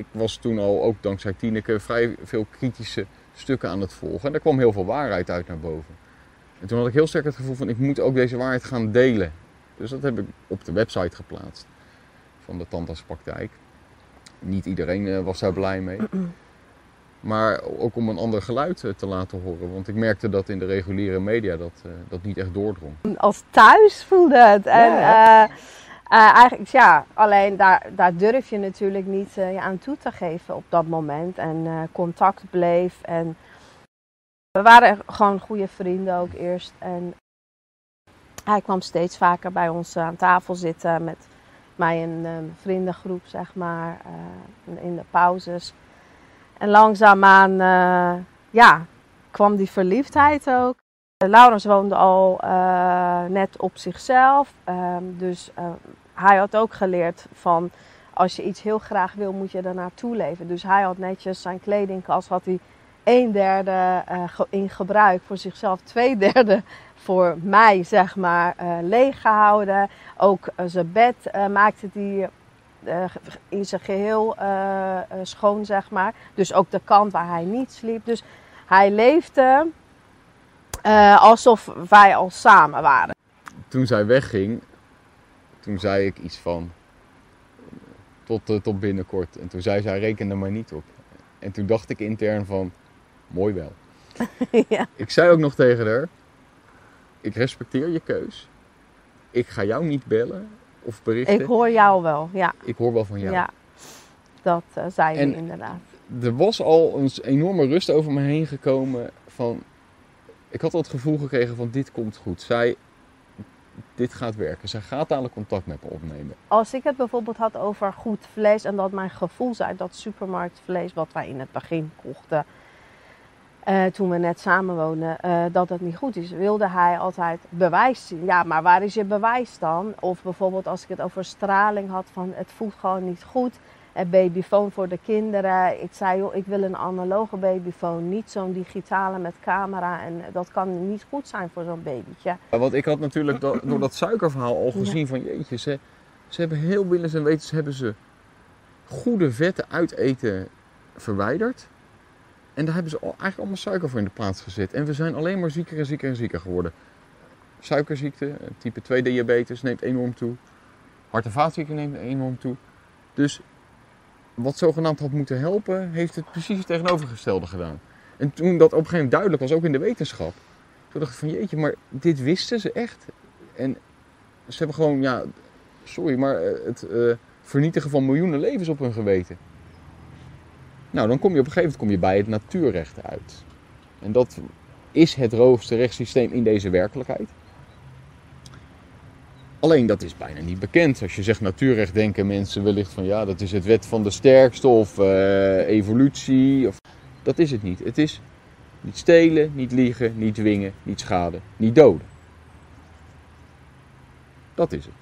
ik was toen al, ook dankzij Tineke, vrij veel kritische stukken aan het volgen. En daar kwam heel veel waarheid uit naar boven. En toen had ik heel sterk het gevoel van, ik moet ook deze waarheid gaan delen. Dus dat heb ik op de website geplaatst van de tandartspraktijk. Niet iedereen eh, was daar blij mee. Maar ook om een ander geluid eh, te laten horen. Want ik merkte dat in de reguliere media dat, eh, dat niet echt doordrong. Als thuis voelde het. En, Ja. Eh, eigenlijk, ja, alleen daar, daar durf je natuurlijk niet eh, je aan toe te geven op dat moment. En eh, contact bleef. En we waren gewoon goede vrienden ook eerst. En hij kwam steeds vaker bij ons aan tafel zitten met mij een eh, vriendengroep, zeg maar, in de pauzes. En langzaamaan, ja, kwam die verliefdheid ook. Laurens woonde al net op zichzelf. ehm, dus eh, hij had ook geleerd van als je iets heel graag wil, moet je er naartoe leven. Dus hij had netjes zijn kledingkast, had hij een derde eh, in gebruik voor zichzelf, twee derde voor mij, zeg maar, gehouden. Ook eh, zijn bed maakte hij in zijn geheel eh, eh, schoon, zeg maar. Dus ook de kant waar hij niet sliep. Dus hij leefde alsof wij al samen waren. Toen zij wegging, toen zei ik iets van tot, eh, tot binnenkort. En toen zei zij, reken er maar niet op. En toen dacht ik intern van, mooi wel. ja. Ik zei ook nog tegen haar, ik respecteer je keus. Ik ga jou niet bellen of berichten. Ik hoor jou wel, ja. Ik hoor wel van jou. Ja, dat eh, zei En- inderdaad. er was al een enorme rust over me heen gekomen van... Ik had al het gevoel gekregen van dit komt goed. Zij, dit gaat werken. Zij gaat dadelijk contact met me opnemen. Als ik het bijvoorbeeld had over goed vlees en dat mijn gevoel zei dat supermarktvlees wat wij in het begin kochten, eh, toen we net samenwoonden, eh dat het niet goed is, wilde hij altijd bewijs zien. Ja, maar waar is je bewijs dan? Of bijvoorbeeld als ik het over straling had van het voelt gewoon niet goed. Babyfoon voor de kinderen. Ik zei, joh, ik wil een analoge babyfoon, niet zo'n digitale met camera. En dat kan niet goed zijn voor zo'n babytje. Ja, Want ik had natuurlijk do- door dat suikerverhaal al gezien van jeetje, ze, ze hebben heel willens en wetens hebben ze goede vetten uit eten verwijderd. En daar hebben ze eigenlijk allemaal suiker voor in de plaats gezet. En we zijn alleen maar zieker en zieker en zieker geworden. Suikerziekte, eh, type 2 diabetes neemt enorm toe. Hart- en vaatziekten neemt enorm toe. Dus wat zogenaamd had moeten helpen, heeft het precies het tegenovergestelde gedaan. En toen dat op een gegeven moment duidelijk was, ook in de wetenschap, toen dacht ik van jeetje, maar dit wisten ze echt. En ze hebben gewoon, ja, sorry, maar eh, het eh, vernietigen van miljoenen levens op hun geweten. Nou, dan kom je op een gegeven moment kom je bij het natuurrecht uit. En dat is het hoogste rechtssysteem in deze werkelijkheid. Alleen dat is bijna niet bekend. Als je zegt natuurrecht, denken mensen wellicht van ja, dat is het wet van de sterkste of eh, evolutie. Of... Dat is het niet. Het is niet stelen, niet liegen, niet dwingen, niet schaden, niet doden. Dat is het.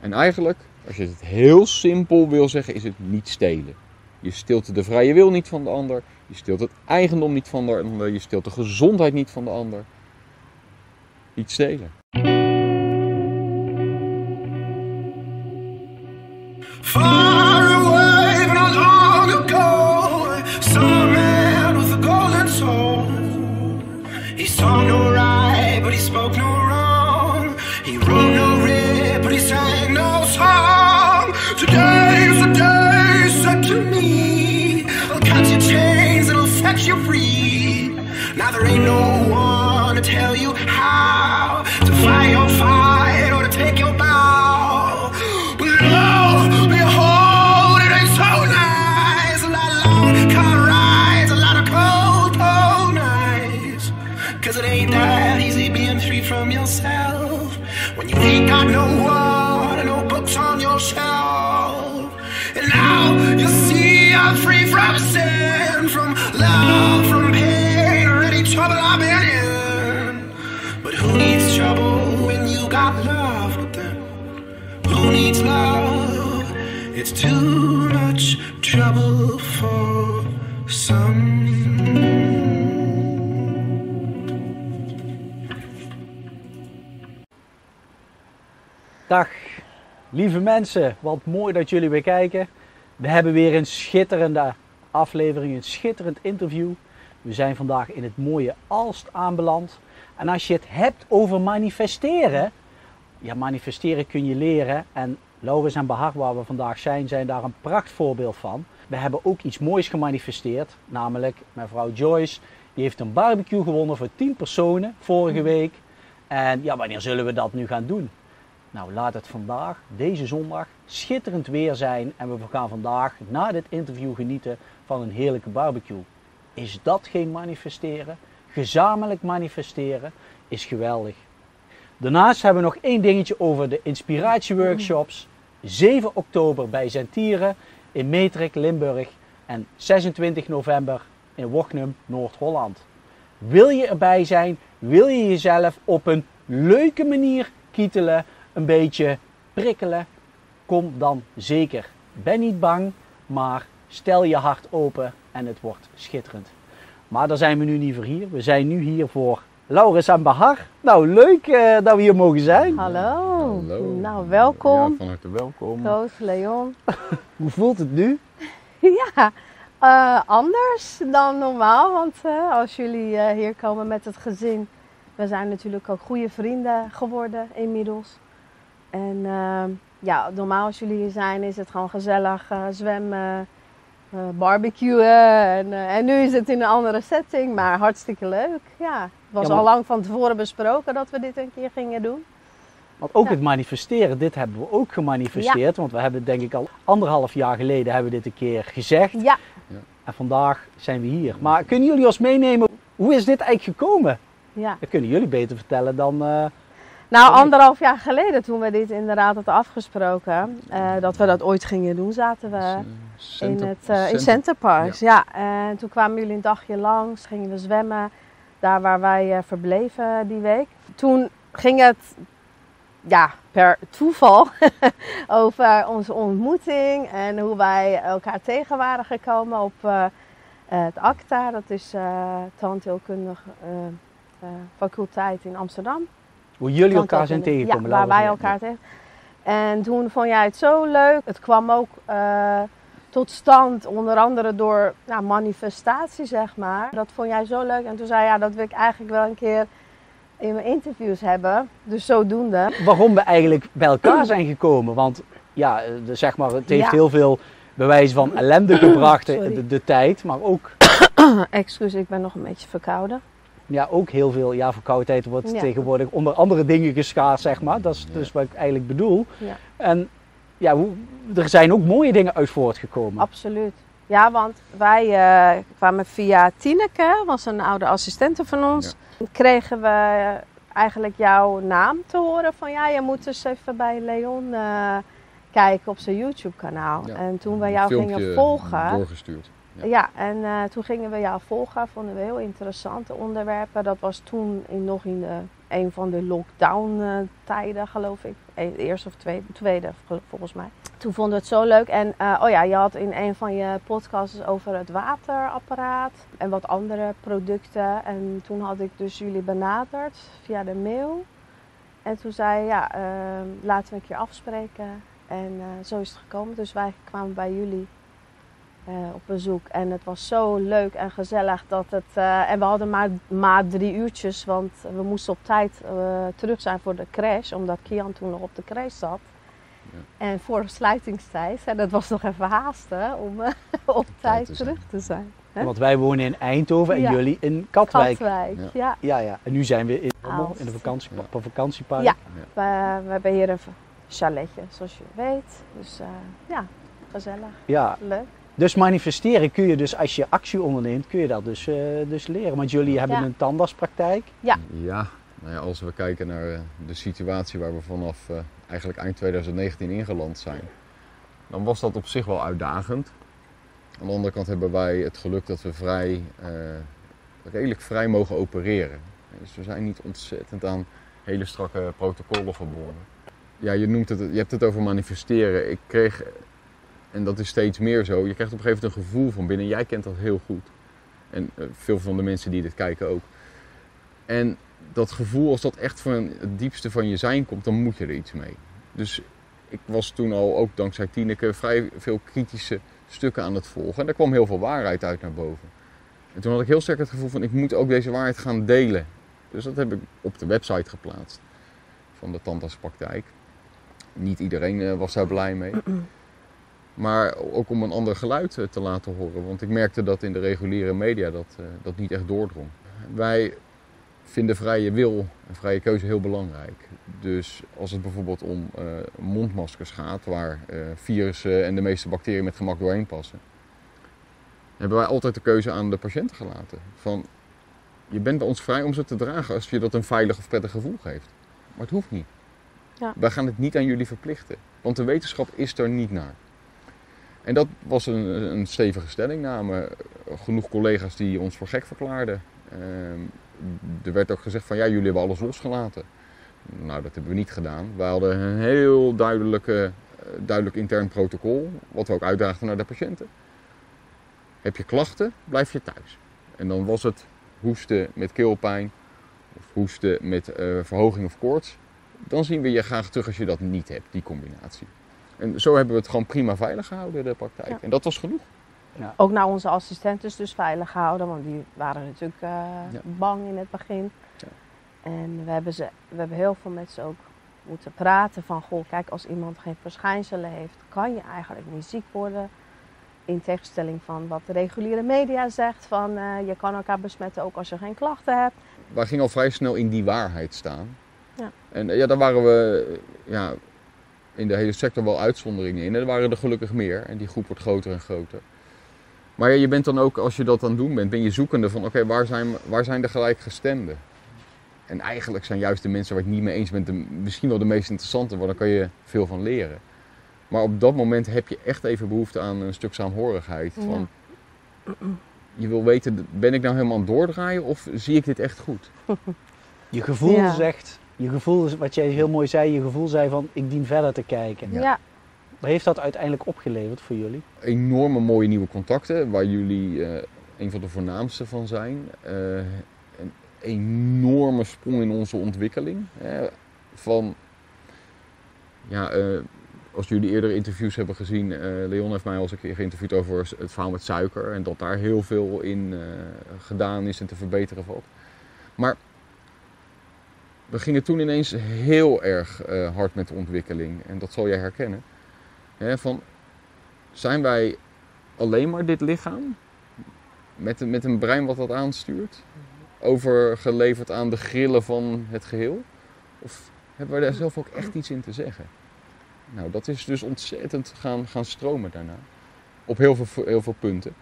En eigenlijk, als je het heel simpel wil zeggen, is het niet stelen. Je stilt de vrije wil niet van de ander. Je stilt het eigendom niet van de ander. Je stilt de gezondheid niet van de ander. Niet stelen. Dag, lieve mensen. Wat mooi dat jullie weer kijken. We hebben weer een schitterende aflevering, een schitterend interview. We zijn vandaag in het mooie Alst aanbeland. En als je het hebt over manifesteren, ja, manifesteren kun je leren. En Laurens en Bahar, waar we vandaag zijn, zijn daar een prachtvoorbeeld van. We hebben ook iets moois gemanifesteerd, namelijk mevrouw Joyce. Die heeft een barbecue gewonnen voor 10 personen vorige week. En ja, wanneer zullen we dat nu gaan doen? Nou, laat het vandaag, deze zondag, schitterend weer zijn. En we gaan vandaag na dit interview genieten van een heerlijke barbecue. Is dat geen manifesteren? Gezamenlijk manifesteren is geweldig. Daarnaast hebben we nog één dingetje over de inspiratieworkshops. 7 oktober bij Zentieren in Metrik, Limburg. En 26 november in Wochnum, Noord-Holland. Wil je erbij zijn? Wil je jezelf op een leuke manier kietelen? Een beetje prikkelen? Kom dan zeker. Ben niet bang, maar stel je hart open en het wordt schitterend. Maar daar zijn we nu niet voor hier. We zijn nu hier voor Laurens en Bahar. Nou, leuk eh, dat we hier mogen zijn. Hallo. Hallo. Nou, welkom. Ja, van harte welkom. Koos, Leon. Hoe voelt het nu? ja, eh, anders dan normaal. Want eh, als jullie eh, hier komen met het gezin, we zijn natuurlijk ook goede vrienden geworden inmiddels. En ehm, ja, normaal als jullie hier zijn, is het gewoon gezellig eh, zwemmen, eh, barbecuen. En, en nu is het in een andere setting, maar hartstikke leuk. Ja, was Ja, al lang van tevoren besproken dat we dit een keer gingen doen. Want ook Ja. het manifesteren, dit hebben we ook gemanifesteerd. Want we hebben denk ik al anderhalf jaar geleden hebben we dit een keer gezegd. Ja, En vandaag zijn we hier. Maar kunnen jullie ons meenemen, hoe is dit eigenlijk gekomen? ja. Dat kunnen jullie beter vertellen dan... eh, Nou, anderhalf jaar geleden toen we dit inderdaad hadden afgesproken, eh, dat we dat ooit gingen doen, zaten we in, het, eh, in Centerparks. Ja. en toen kwamen jullie een dagje langs, gingen we zwemmen, daar waar wij eh, verbleven die week. Toen ging het, ja, per toeval over onze ontmoeting en hoe wij elkaar tegen waren gekomen op eh, het ACTA, dat is eh tandheelkundige eh, eh, faculteit in Amsterdam. hoe jullie elkaar zijn tegengekomen. Ja, waar wij elkaar tegen. En toen vond jij het zo leuk. Het kwam ook eh, tot stand, onder andere door ja, manifestatie, zeg maar. Dat vond jij zo leuk. En toen zei je, ja, dat wil ik eigenlijk wel een keer in mijn interviews hebben. Dus zodoende. waarom we eigenlijk bij elkaar zijn gekomen. Want ja, eh, de- zeg maar, het heeft Ja. heel veel bewijs van ellende gebracht, de, Sorry. de, de tijd. Maar ook, Excuus, ik ben nog een beetje verkouden. ja, ook heel veel, ja, verkoudheid wordt Ja. tegenwoordig onder andere dingen geschaard, zeg maar. Dat is dus wat ik eigenlijk bedoel. Ja. En ja, hoe, er zijn ook mooie dingen uit voortgekomen. Absoluut. Ja, want wij eh, kwamen via Tineke, was een oude assistente van ons. Kregen we eigenlijk jouw naam te horen van ja, je moet eens even bij Leon eh, kijken op zijn YouTube kanaal. Ja. En toen we jou gingen volgen, Doorgestuurd. ja. ja, en eh, toen gingen we jou volgen, vonden we heel interessante onderwerpen. Dat was toen in, nog in de, een van de lockdown eh, geloof ik. E- Eerste of tweede, tweede vol- volgens mij. Toen vonden we het zo leuk. En eh, oh ja, je had in een van je podcasts over het waterapparaat en wat andere producten. En toen had ik dus jullie benaderd via de mail. En toen zei je, ja, eh, laten we een keer afspreken. En zo is het gekomen. Dus wij kwamen bij jullie eh, op bezoek. En het was zo leuk en gezellig dat het. eh, en we hadden maar, maar drie uurtjes, want we moesten op tijd eh, terug zijn voor de crash, omdat Kian toen nog op de crash zat. Ja. En voor de sluitingstijd. En dat was nog even haasten om op tijd te terug te zijn. hè? Want wij wonen in Eindhoven en Ja. jullie in Katwijk. Katwijk, Ja. ja. Ja, ja. En nu zijn we in, Aalst. in de vakantie, op een vakantiepark. Ja. We, we hebben hier een chaletje, zoals je weet. Dus eh, ja, gezellig, ja. leuk. Dus manifesteren kun je dus, als je actie onderneemt, kun je dat dus, eh, dus leren. Want jullie hebben Ja. een tandartspraktijk. Ja, nou ja, als we kijken naar eh, de situatie waar we vanaf eh, eigenlijk eind 2019 ingeland zijn, dan was dat op zich wel uitdagend. Aan de andere kant hebben wij het geluk dat we vrij, eh, redelijk vrij mogen opereren. Dus we zijn niet ontzettend aan hele strakke protocollen verbonden. Ja, je, noemt het, je hebt het over manifesteren. Ik kreeg, en dat is steeds meer zo, je krijgt op een gegeven moment een gevoel van binnen. Jij kent dat heel goed. En eh, veel van de mensen die dit kijken ook. En dat gevoel, als dat echt van het diepste van je zijn komt, dan moet je er iets mee. Dus ik was toen al, ook dankzij Tineke, vrij veel kritische stukken aan het volgen. En daar kwam heel veel waarheid uit naar boven. En toen had ik heel sterk het gevoel van, ik moet ook deze waarheid gaan delen. Dus dat heb ik op de website geplaatst van de tandartspraktijk. Niet iedereen eh, was daar blij mee. Maar ook om een ander geluid eh, te laten horen. Want ik merkte dat in de reguliere media dat, eh, dat niet echt doordrong. Wij vinden vrije wil en vrije keuze heel belangrijk. Dus als het bijvoorbeeld om eh, mondmaskers gaat, waar virussen en de meeste bacteriën met gemak doorheen passen, hebben wij altijd de keuze aan de patiënten gelaten. Van, je bent bij ons vrij om ze te dragen als je dat een veilig of prettig gevoel geeft. Maar het hoeft niet. Ja. Wij gaan het niet aan jullie verplichten, want de wetenschap is er niet naar. En dat was een, een stevige stellingname. Genoeg collega's die ons voor gek verklaarden. Ehm, er werd ook gezegd van ja, jullie hebben alles losgelaten. Nou, dat hebben we niet gedaan. We hadden een heel duidelijke, eh, duidelijk intern protocol, wat we ook uitdaagden naar de patiënten. Heb je klachten, blijf je thuis. En dan was het hoesten met keelpijn of hoesten met eh, verhoging of koorts. Dan zien we je graag terug als je dat niet hebt, die combinatie. En zo hebben we het gewoon prima veilig gehouden, de praktijk. Ja. En dat was genoeg. Ook naar onze assistenten dus veilig gehouden, want die waren natuurlijk eh, Ja. bang in het begin. Ja. En we hebben, ze, we hebben heel veel met ze ook moeten praten van, goh, kijk, als iemand geen verschijnselen heeft, kan je eigenlijk niet ziek worden. In tegenstelling van wat de reguliere media zegt, van eh, je kan elkaar besmetten ook als je geen klachten hebt. wij gingen al vrij snel in die waarheid staan. Ja. En eh, ja, daar waren we ja, in de hele sector wel uitzonderingen in. En er waren er gelukkig meer. En die groep wordt groter en groter. Maar ja, je bent dan ook, als je dat aan het doen bent, ben je zoekende van oké, waar, zijn, waar zijn de gelijkgestemden? En eigenlijk zijn juist de mensen waar het niet mee eens bent de, misschien wel de meest interessante, want dan kan je veel van leren. Maar op dat moment heb je echt even behoefte aan een stuk saamhorigheid. Ja. Van, je wil weten, ben ik nou helemaal aan het doordraaien of zie ik dit echt goed? Je gevoel Ja. zegt, je gevoel, is- wat jij heel mooi zei, je gevoel zei van ik dien verder te kijken. Ja. Wat heeft dat uiteindelijk opgeleverd voor jullie? enorme mooie nieuwe contacten, waar jullie eh, een van de voornaamste van zijn. Eh, een enorme sprong in onze ontwikkeling. Hè, van, ja, eh, als jullie eerder interviews hebben gezien, eh, Leon heeft mij al eens een keer geïnterviewd over het verhaal met suiker. En dat daar heel veel in eh, gedaan is en te verbeteren valt. Maar we gingen toen ineens heel erg eh, hard met de ontwikkeling. En dat zal jij herkennen. Van, zijn wij alleen maar dit lichaam? Met, een- met een brein wat dat aanstuurt? Overgeleverd aan de grillen van het geheel? Of hebben wij daar zelf ook echt iets in te zeggen? Nou, dat is dus ontzettend gaan, gaan stromen daarna. Op heel veel, heel veel punten.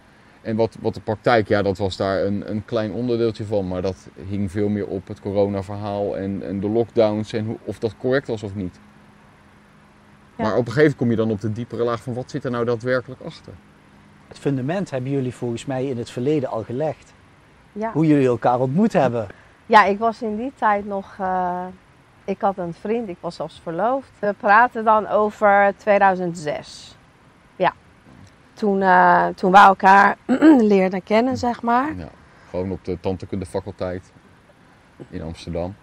En wat, wat de praktijk, ja, dat was daar een, een klein onderdeeltje van. Maar dat hing veel meer op het coronaverhaal en, en de lockdowns en hoe, of dat correct was of niet. Ja. Maar op een gegeven moment kom je dan op de diepere laag van wat zit er nou daadwerkelijk achter? Het fundament hebben jullie volgens mij in het verleden al gelegd. ja. Hoe jullie elkaar ontmoet hebben. Ja, ik was in die tijd nog. eh, ik had een vriend, ik was zelfs verloofd. We praten dan over 2006. Toen, eh, toen we elkaar leerden kennen, zeg maar. Ja, gewoon op de tandheelkunde faculteit in Amsterdam.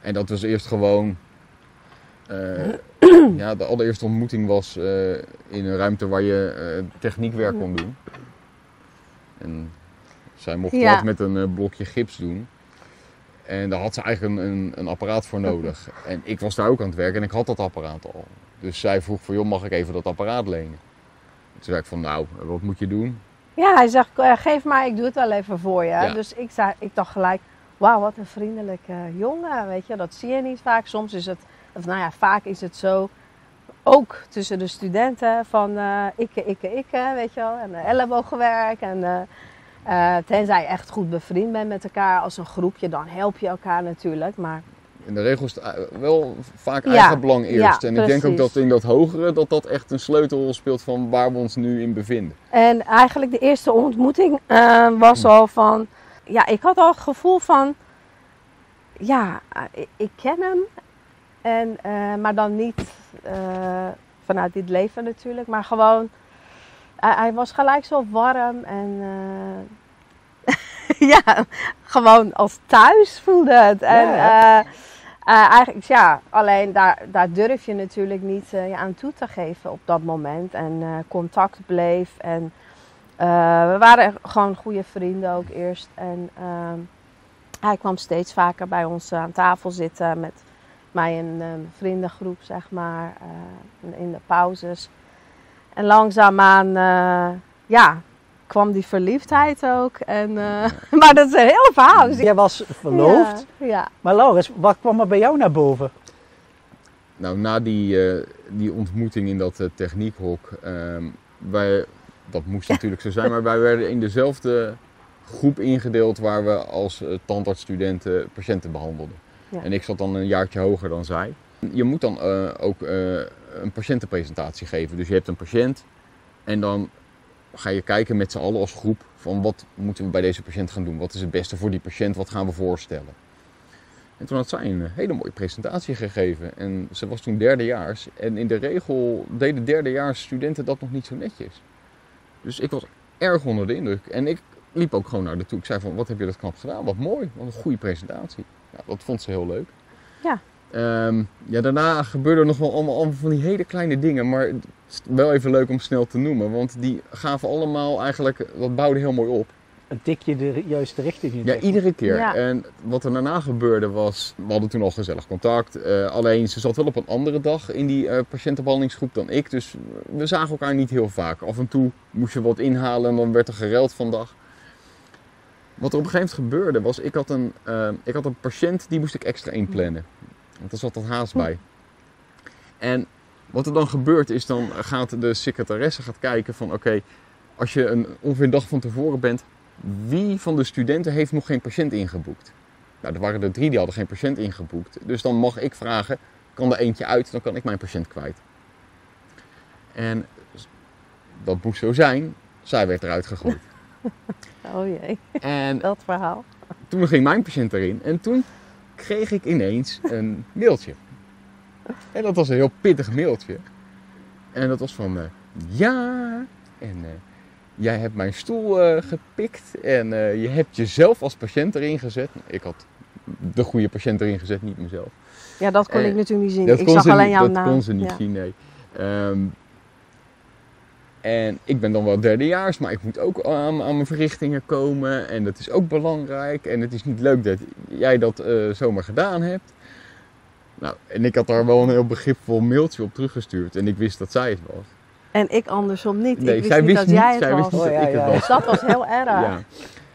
En dat was eerst gewoon. eh, ja, de allereerste ontmoeting was eh, in een ruimte waar je techniekwerk kon doen. En zij mocht Ja. dat met een blokje gips doen. En daar had ze eigenlijk een, een, een apparaat voor nodig. En ik was daar ook aan het werken en ik had dat apparaat al. Dus zij vroeg van, joh, mag ik even dat apparaat lenen? Toen zei ik van, nou, wat moet je doen? Ja, hij zegt, eh, geef maar, ik doe het wel even voor je. Ja. Dus ik, zei, ik dacht gelijk, wauw, wat een vriendelijke jongen. Weet je, dat zie je niet vaak. Soms is het, of nou ja, vaak is het zo, ook tussen de studenten, van eh ikke, ikke, ikke, weet je wel. En uh, elleboogwerk. En eh, tenzij je echt goed bevriend bent met elkaar als een groepje, dan help je elkaar natuurlijk. Maar In de regels eh, wel vaak Ja, eigen belang eerst. ja, en ik denk ook dat in dat hogere dat dat echt een sleutelrol speelt van waar we ons nu in bevinden. En eigenlijk de eerste ontmoeting eh, was al van, ja, ik had al het gevoel van, ja, eh, ik, ik ken hem. En, maar dan niet vanuit dit leven natuurlijk, maar gewoon, hij, hij was gelijk zo warm en ja, gewoon als thuis voelde het. En Ja, Eh, eigenlijk, ja, alleen daar, daar durf je natuurlijk niet eh, aan toe te geven op dat moment. En eh, contact bleef. En we waren gewoon goede vrienden ook eerst. En ehm, hij kwam steeds vaker bij ons aan tafel zitten met mij en een vriendengroep, zeg maar, in de pauzes. En langzaamaan, ja, kwam die verliefdheid ook. En, eh, maar dat is een hele verhaal. Dus Jij was verloofd. Ja, ja. Maar Laurens, wat kwam er bij jou naar boven? Nou, na die, eh, die ontmoeting in dat eh, techniekhok, ehm, wij, dat moest natuurlijk zo zijn, maar wij werden in dezelfde groep ingedeeld waar we als tandartsstudenten patiënten behandelden. Ja. En ik zat dan een jaartje hoger dan zij. Je moet dan eh, ook eh, een patiëntenpresentatie geven. Dus je hebt een patiënt en dan ga je kijken met z'n allen als groep van wat moeten we bij deze patiënt gaan doen? Wat is het beste voor die patiënt? Wat gaan we voorstellen? En toen had zij een hele mooie presentatie gegeven. En ze was toen derdejaars. En in de regel deden derdejaars studenten dat nog niet zo netjes. Dus ik was erg onder de indruk. En ik liep ook gewoon naar de toe. Ik zei van, wat heb je dat knap gedaan? Wat mooi. Wat een goede presentatie. Ja, dat vond ze heel leuk. Ja. Ehm, ja, daarna gebeurden nog wel allemaal, allemaal van die hele kleine dingen. Maar wel even leuk om snel te noemen. Want die gaven allemaal eigenlijk, dat bouwde heel mooi op. Een tikje de juiste richting in. Ja, iedere keer. Ja. En wat er daarna gebeurde was, we hadden toen al gezellig contact. eh, alleen ze zat wel op een andere dag in die eh, patiëntenbehandelingsgroep dan ik. Dus we zagen elkaar niet heel vaak. Af en toe moest je wat inhalen en dan werd er gereld vandaag. Wat er op een gegeven moment gebeurde was, ik had een, eh, ik had een patiënt die moest ik extra inplannen. Want daar zat dat haast bij. En wat er dan gebeurt is, dan gaat de secretaresse gaat kijken van oké, als je een, ongeveer een dag van tevoren bent, wie van de studenten heeft nog geen patiënt ingeboekt? Nou, er waren er drie die hadden geen patiënt ingeboekt. Dus dan mag ik vragen, kan er eentje uit, dan kan ik mijn patiënt kwijt. En dat moest zo zijn, zij werd eruit gegooid. Oh jee, En dat verhaal. toen ging mijn patiënt erin en toen kreeg ik ineens een mailtje. En dat was een heel pittig mailtje. En dat was van, eh, ja, en eh, jij hebt mijn stoel eh, gepikt en je hebt jezelf als patiënt erin gezet. Ik had de goede patiënt erin gezet, niet mezelf. Ja, dat kon ik natuurlijk niet zien. Dat ik zag alleen niet, jouw dat naam. kon ze niet Ja. zien, nee. Ehm, en ik ben dan wel derdejaars, maar ik moet ook aan, aan mijn verrichtingen komen. En dat is ook belangrijk. En het is niet leuk dat jij dat zomaar gedaan hebt. Nou, en ik had daar wel een heel begripvol mailtje op teruggestuurd. En ik wist dat zij het was. En ik andersom niet. Nee, ik wist zij niet wist dat niet, jij het zij was. wist niet Oh, dat ja, ik het ja. was. Dus dat was heel erg. Ja.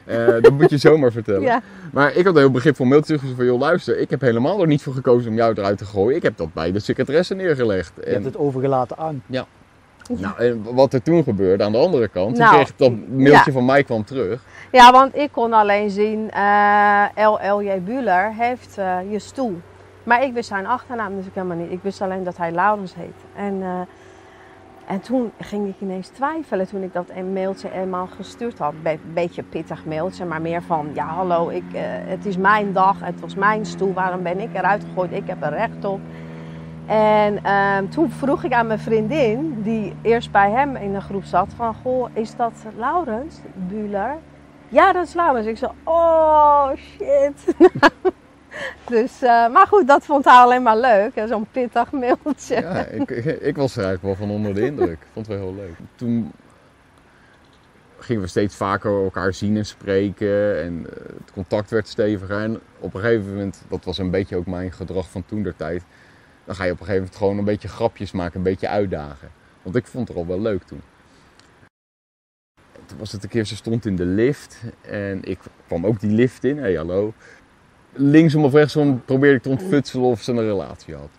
Eh, dat moet je zomaar vertellen. Ja. Maar ik had een heel begripvol mailtje teruggestuurd van... joh, luister, ik heb helemaal er niet voor gekozen om jou eruit te gooien. Ik heb dat bij de secretaresse neergelegd. Je En- hebt het overgelaten aan. Nou, en wat er toen gebeurde aan de andere kant, toen Nou, kreeg ik dat mailtje ja. van mij kwam terug. Ja, want ik kon alleen zien, eh LLJ Buller heeft eh, je stoel. Maar ik wist zijn achternaam dus ik helemaal niet. Ik wist alleen dat hij Laurens heet. En, eh, en toen ging ik ineens twijfelen toen ik dat een mailtje eenmaal gestuurd had. Een beetje pittig mailtje, maar meer van... Ja, hallo, ik, eh, het is mijn dag, het was mijn stoel. Waarom ben ik eruit gegooid? Ik heb er recht op. En ehm, toen vroeg ik aan mijn vriendin, die eerst bij hem in de groep zat, van... Goh, is dat Laurens Buller? Ja, dat is Laurens. Ik zei, oh shit. dus, eh, maar goed, dat vond hij alleen maar leuk. Zo'n pittig mailtje. Ja, ik, ik was er eigenlijk wel van onder de indruk. Vond het wel heel leuk. Toen gingen we steeds vaker elkaar zien en spreken. En eh, het contact werd steviger. En op een gegeven moment, dat was een beetje ook mijn gedrag van toen der tijd. Dan ga je op een gegeven moment gewoon een beetje grapjes maken, een beetje uitdagen. Want ik vond het al wel leuk toen. En Toen was het een keer, ze stond in de lift. En ik kwam ook die lift in. Hé, hey, hallo. Linksom of rechtsom probeerde ik te ontfutselen of ze een relatie had.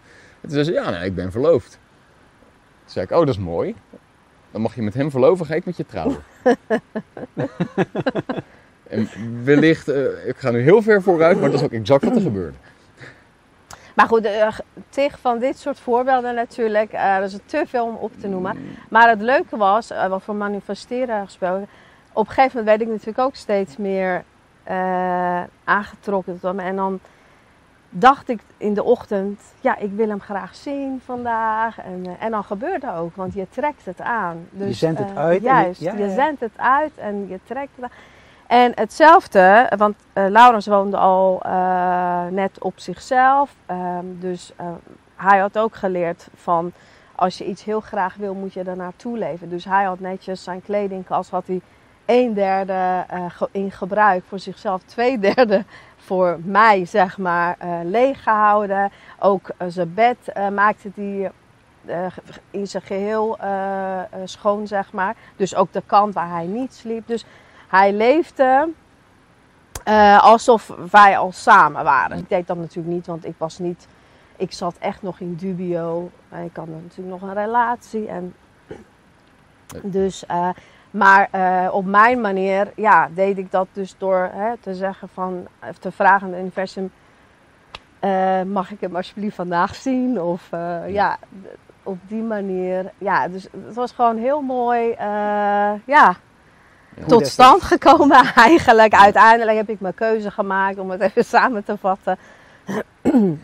En toen zei ze, ja, nee, ik ben verloofd. Toen zei ik, oh, dat is mooi. Dan mag je met hem verloven, ga ik met je trouwen. en wellicht, eh, ik ga nu heel ver vooruit, maar dat is ook exact wat er gebeurde. Maar goed, tig van dit soort voorbeelden natuurlijk. Uh, er is te veel om op te noemen. Maar het leuke was, uh, wat voor manifesteren gesproken. Op een gegeven moment werd ik natuurlijk ook steeds meer uh, aangetrokken tot hem. En dan dacht ik in de ochtend, ja, ik wil hem graag zien vandaag. En, uh, en dan gebeurt dat ook, want je trekt het aan. Dus, je zendt het uit. Juist, je, ja, je zendt het uit en je trekt het aan. En hetzelfde, want eh Laurens woonde al eh, net op zichzelf. Ehm, dus eh, hij had ook geleerd van als je iets heel graag wil, moet je er naartoe leven. Dus hij had netjes zijn kledingkast, had hij een derde eh, in gebruik voor zichzelf, twee derde voor mij, zeg maar, eh leeg gehouden. Ook eh, zijn bed maakte hij ge- in zijn geheel eh, eh, schoon, zeg maar. Dus ook de kant waar hij niet sliep. Dus hij leefde alsof wij al samen waren. Ik deed dat natuurlijk niet, want ik was niet... Ik zat echt nog in dubio. Ik had natuurlijk nog een relatie. En dus, maar eh, op mijn manier ja, deed ik dat dus door hè, te zeggen van... eh, te vragen aan het universum... eh, mag ik hem alsjeblieft vandaag zien? Of eh, ja. op die manier. Ja, dus het was gewoon heel mooi. ja, tot stand gekomen eigenlijk. Uiteindelijk heb ik mijn keuze gemaakt om het even samen te vatten.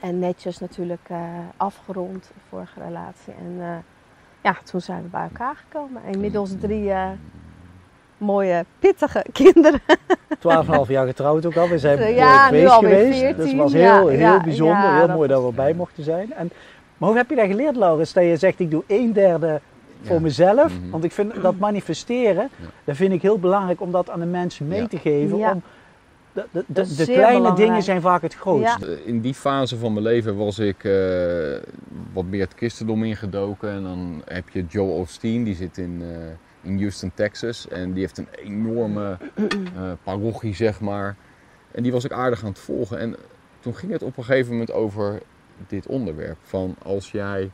en netjes natuurlijk afgerond, de vorige relatie. En ja, toen zijn we bij elkaar gekomen. En Inmiddels drie eh, mooie, pittige kinderen. 12,5 jaar getrouwd ook al. We zijn eh, Ja, nu geweest alweer geweest. 14, Dus het was ja, heel, heel ja, bijzonder. ja, heel dat mooi dat we erbij mochten zijn. En, maar hoe heb je dat geleerd, Laurens? Dat je zegt, ik doe een derde voor mezelf. Mhm. Want ik vind dat manifesteren, Ja. dat vind ik heel belangrijk om dat aan de mensen mee Ja. te geven. Ja. Om, de de, de, kleine belangrijk. dingen zijn vaak het grootste. In die fase van mijn leven was ik eh, wat meer het christendom ingedoken. En dan heb je Joel Osteen, die zit in, eh, in Houston, Texas. En die heeft een enorme eh, parochie, zeg maar. En die was ik aardig aan het volgen. En toen ging het op een gegeven moment over dit onderwerp. Van als jij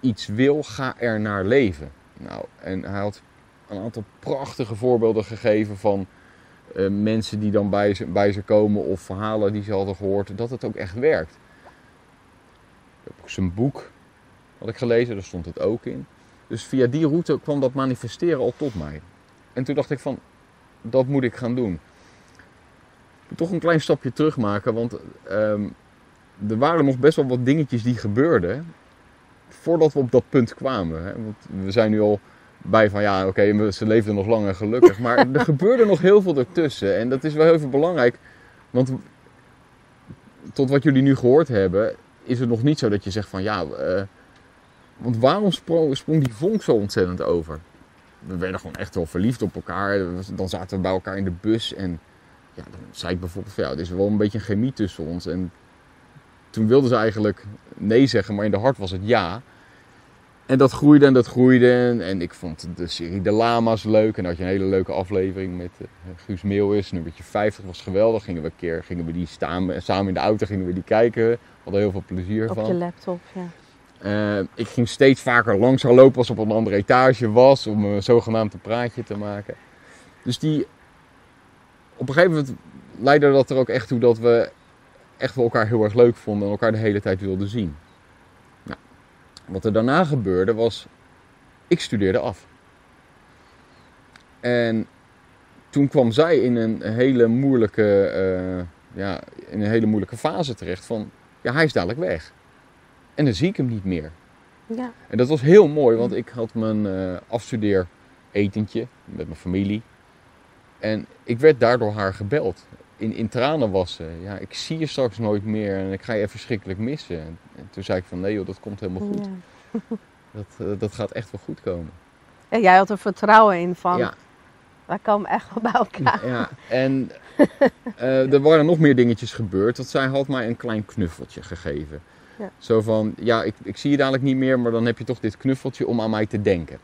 iets wil, ga er naar leven. Nou, en hij had een aantal prachtige voorbeelden gegeven van eh, mensen die dan bij ze, bij ze komen of verhalen die ze hadden gehoord, dat het ook echt werkt. Ik heb zijn boek had ik gelezen, daar stond het ook in. Dus via die route kwam dat manifesteren al tot mij. En toen dacht ik van, dat moet ik gaan doen. Moet toch een klein stapje terug maken, want ehm, er waren nog best wel wat dingetjes die gebeurden voordat we op dat punt kwamen. Hè? Want we zijn nu al bij van ja, oké, ze leefden nog lang en gelukkig. Maar er gebeurde nog heel veel ertussen. En dat is wel heel veel belangrijk. Want tot wat jullie nu gehoord hebben, is het nog niet zo dat je zegt van ja, eh, want waarom sprong, sprong die vonk zo ontzettend over? We werden gewoon echt wel verliefd op elkaar. Dan zaten we bij elkaar in de bus en ja, dan zei ik bijvoorbeeld van ja, er is wel een beetje een chemie tussen ons. En toen wilden ze eigenlijk nee zeggen, maar in de hart was het ja. En dat groeide en dat groeide. En, en ik vond de serie De Lama's leuk. En dan had je een hele leuke aflevering met eh, Guus Meeuwis. Nummertje 50 was geweldig. Gingen we een keer gingen we die staan, samen in de auto gingen we die kijken. We hadden heel veel plezier Op van. je laptop, ja. Eh, ik ging steeds vaker langs gaan lopen als ik op een andere etage was. Om een zogenaamd een praatje te maken. Dus die... Op een gegeven moment leidde dat er ook echt toe dat we echt wel elkaar heel erg leuk vonden. En elkaar de hele tijd wilden zien. Wat er daarna gebeurde was... Ik studeerde af. En toen kwam zij in een hele moeilijke, eh, ja, in een hele moeilijke fase terecht van... Ja, hij is dadelijk weg. En dan zie ik hem niet meer. ja. En dat was heel mooi, want ik had mijn eh afstudeer etentje met mijn familie. En ik werd daardoor haar gebeld. In, in tranen was ze. Ja, ik zie je straks nooit meer en ik ga je verschrikkelijk missen. En, en toen zei ik van nee joh, dat komt helemaal goed. Ja. Dat, eh, dat gaat echt wel goed komen. En jij had er vertrouwen in van, Ja, wij komen echt wel bij elkaar. ja. En eh, er waren nog meer dingetjes gebeurd. Dat zij had mij een klein knuffeltje gegeven. Ja. Zo van, ja, ik, ik zie je dadelijk niet meer, maar dan heb je toch dit knuffeltje om aan mij te denken.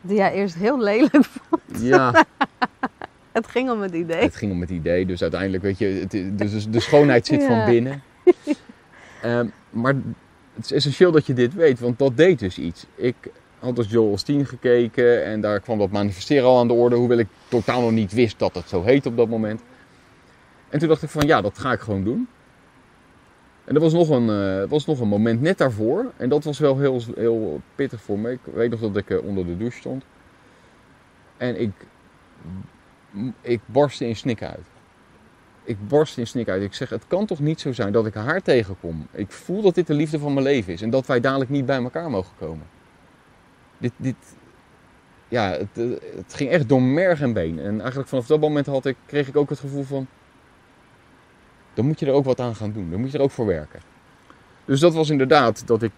Die jij eerst heel lelijk vond. Ja, Het ging om het idee. Het ging om het idee, dus uiteindelijk weet je, het, dus de schoonheid zit Ja. van binnen. Ehm, maar het is essentieel dat je dit weet, want dat deed dus iets. Ik had dus Joel Osteen gekeken en daar kwam dat manifesteren al aan de orde, hoewel ik totaal nog niet wist dat het zo heet op dat moment. En toen dacht ik van ja, dat ga ik gewoon doen. En er was nog een, er was nog een moment net daarvoor en dat was wel heel, heel pittig voor me. Ik weet nog dat ik eh, onder de douche stond. En ik, ik barstte in snikken uit. Ik barstte in snikken uit. Ik zeg, het kan toch niet zo zijn dat ik haar tegenkom. Ik voel dat dit de liefde van mijn leven is en dat wij dadelijk niet bij elkaar mogen komen. Dit, dit, ja, het, eh, het ging echt door merg en been. En eigenlijk vanaf dat moment had ik, kreeg ik ook het gevoel van, dan moet je er ook wat aan gaan doen. Dan moet je er ook voor werken. Dus dat was inderdaad dat ik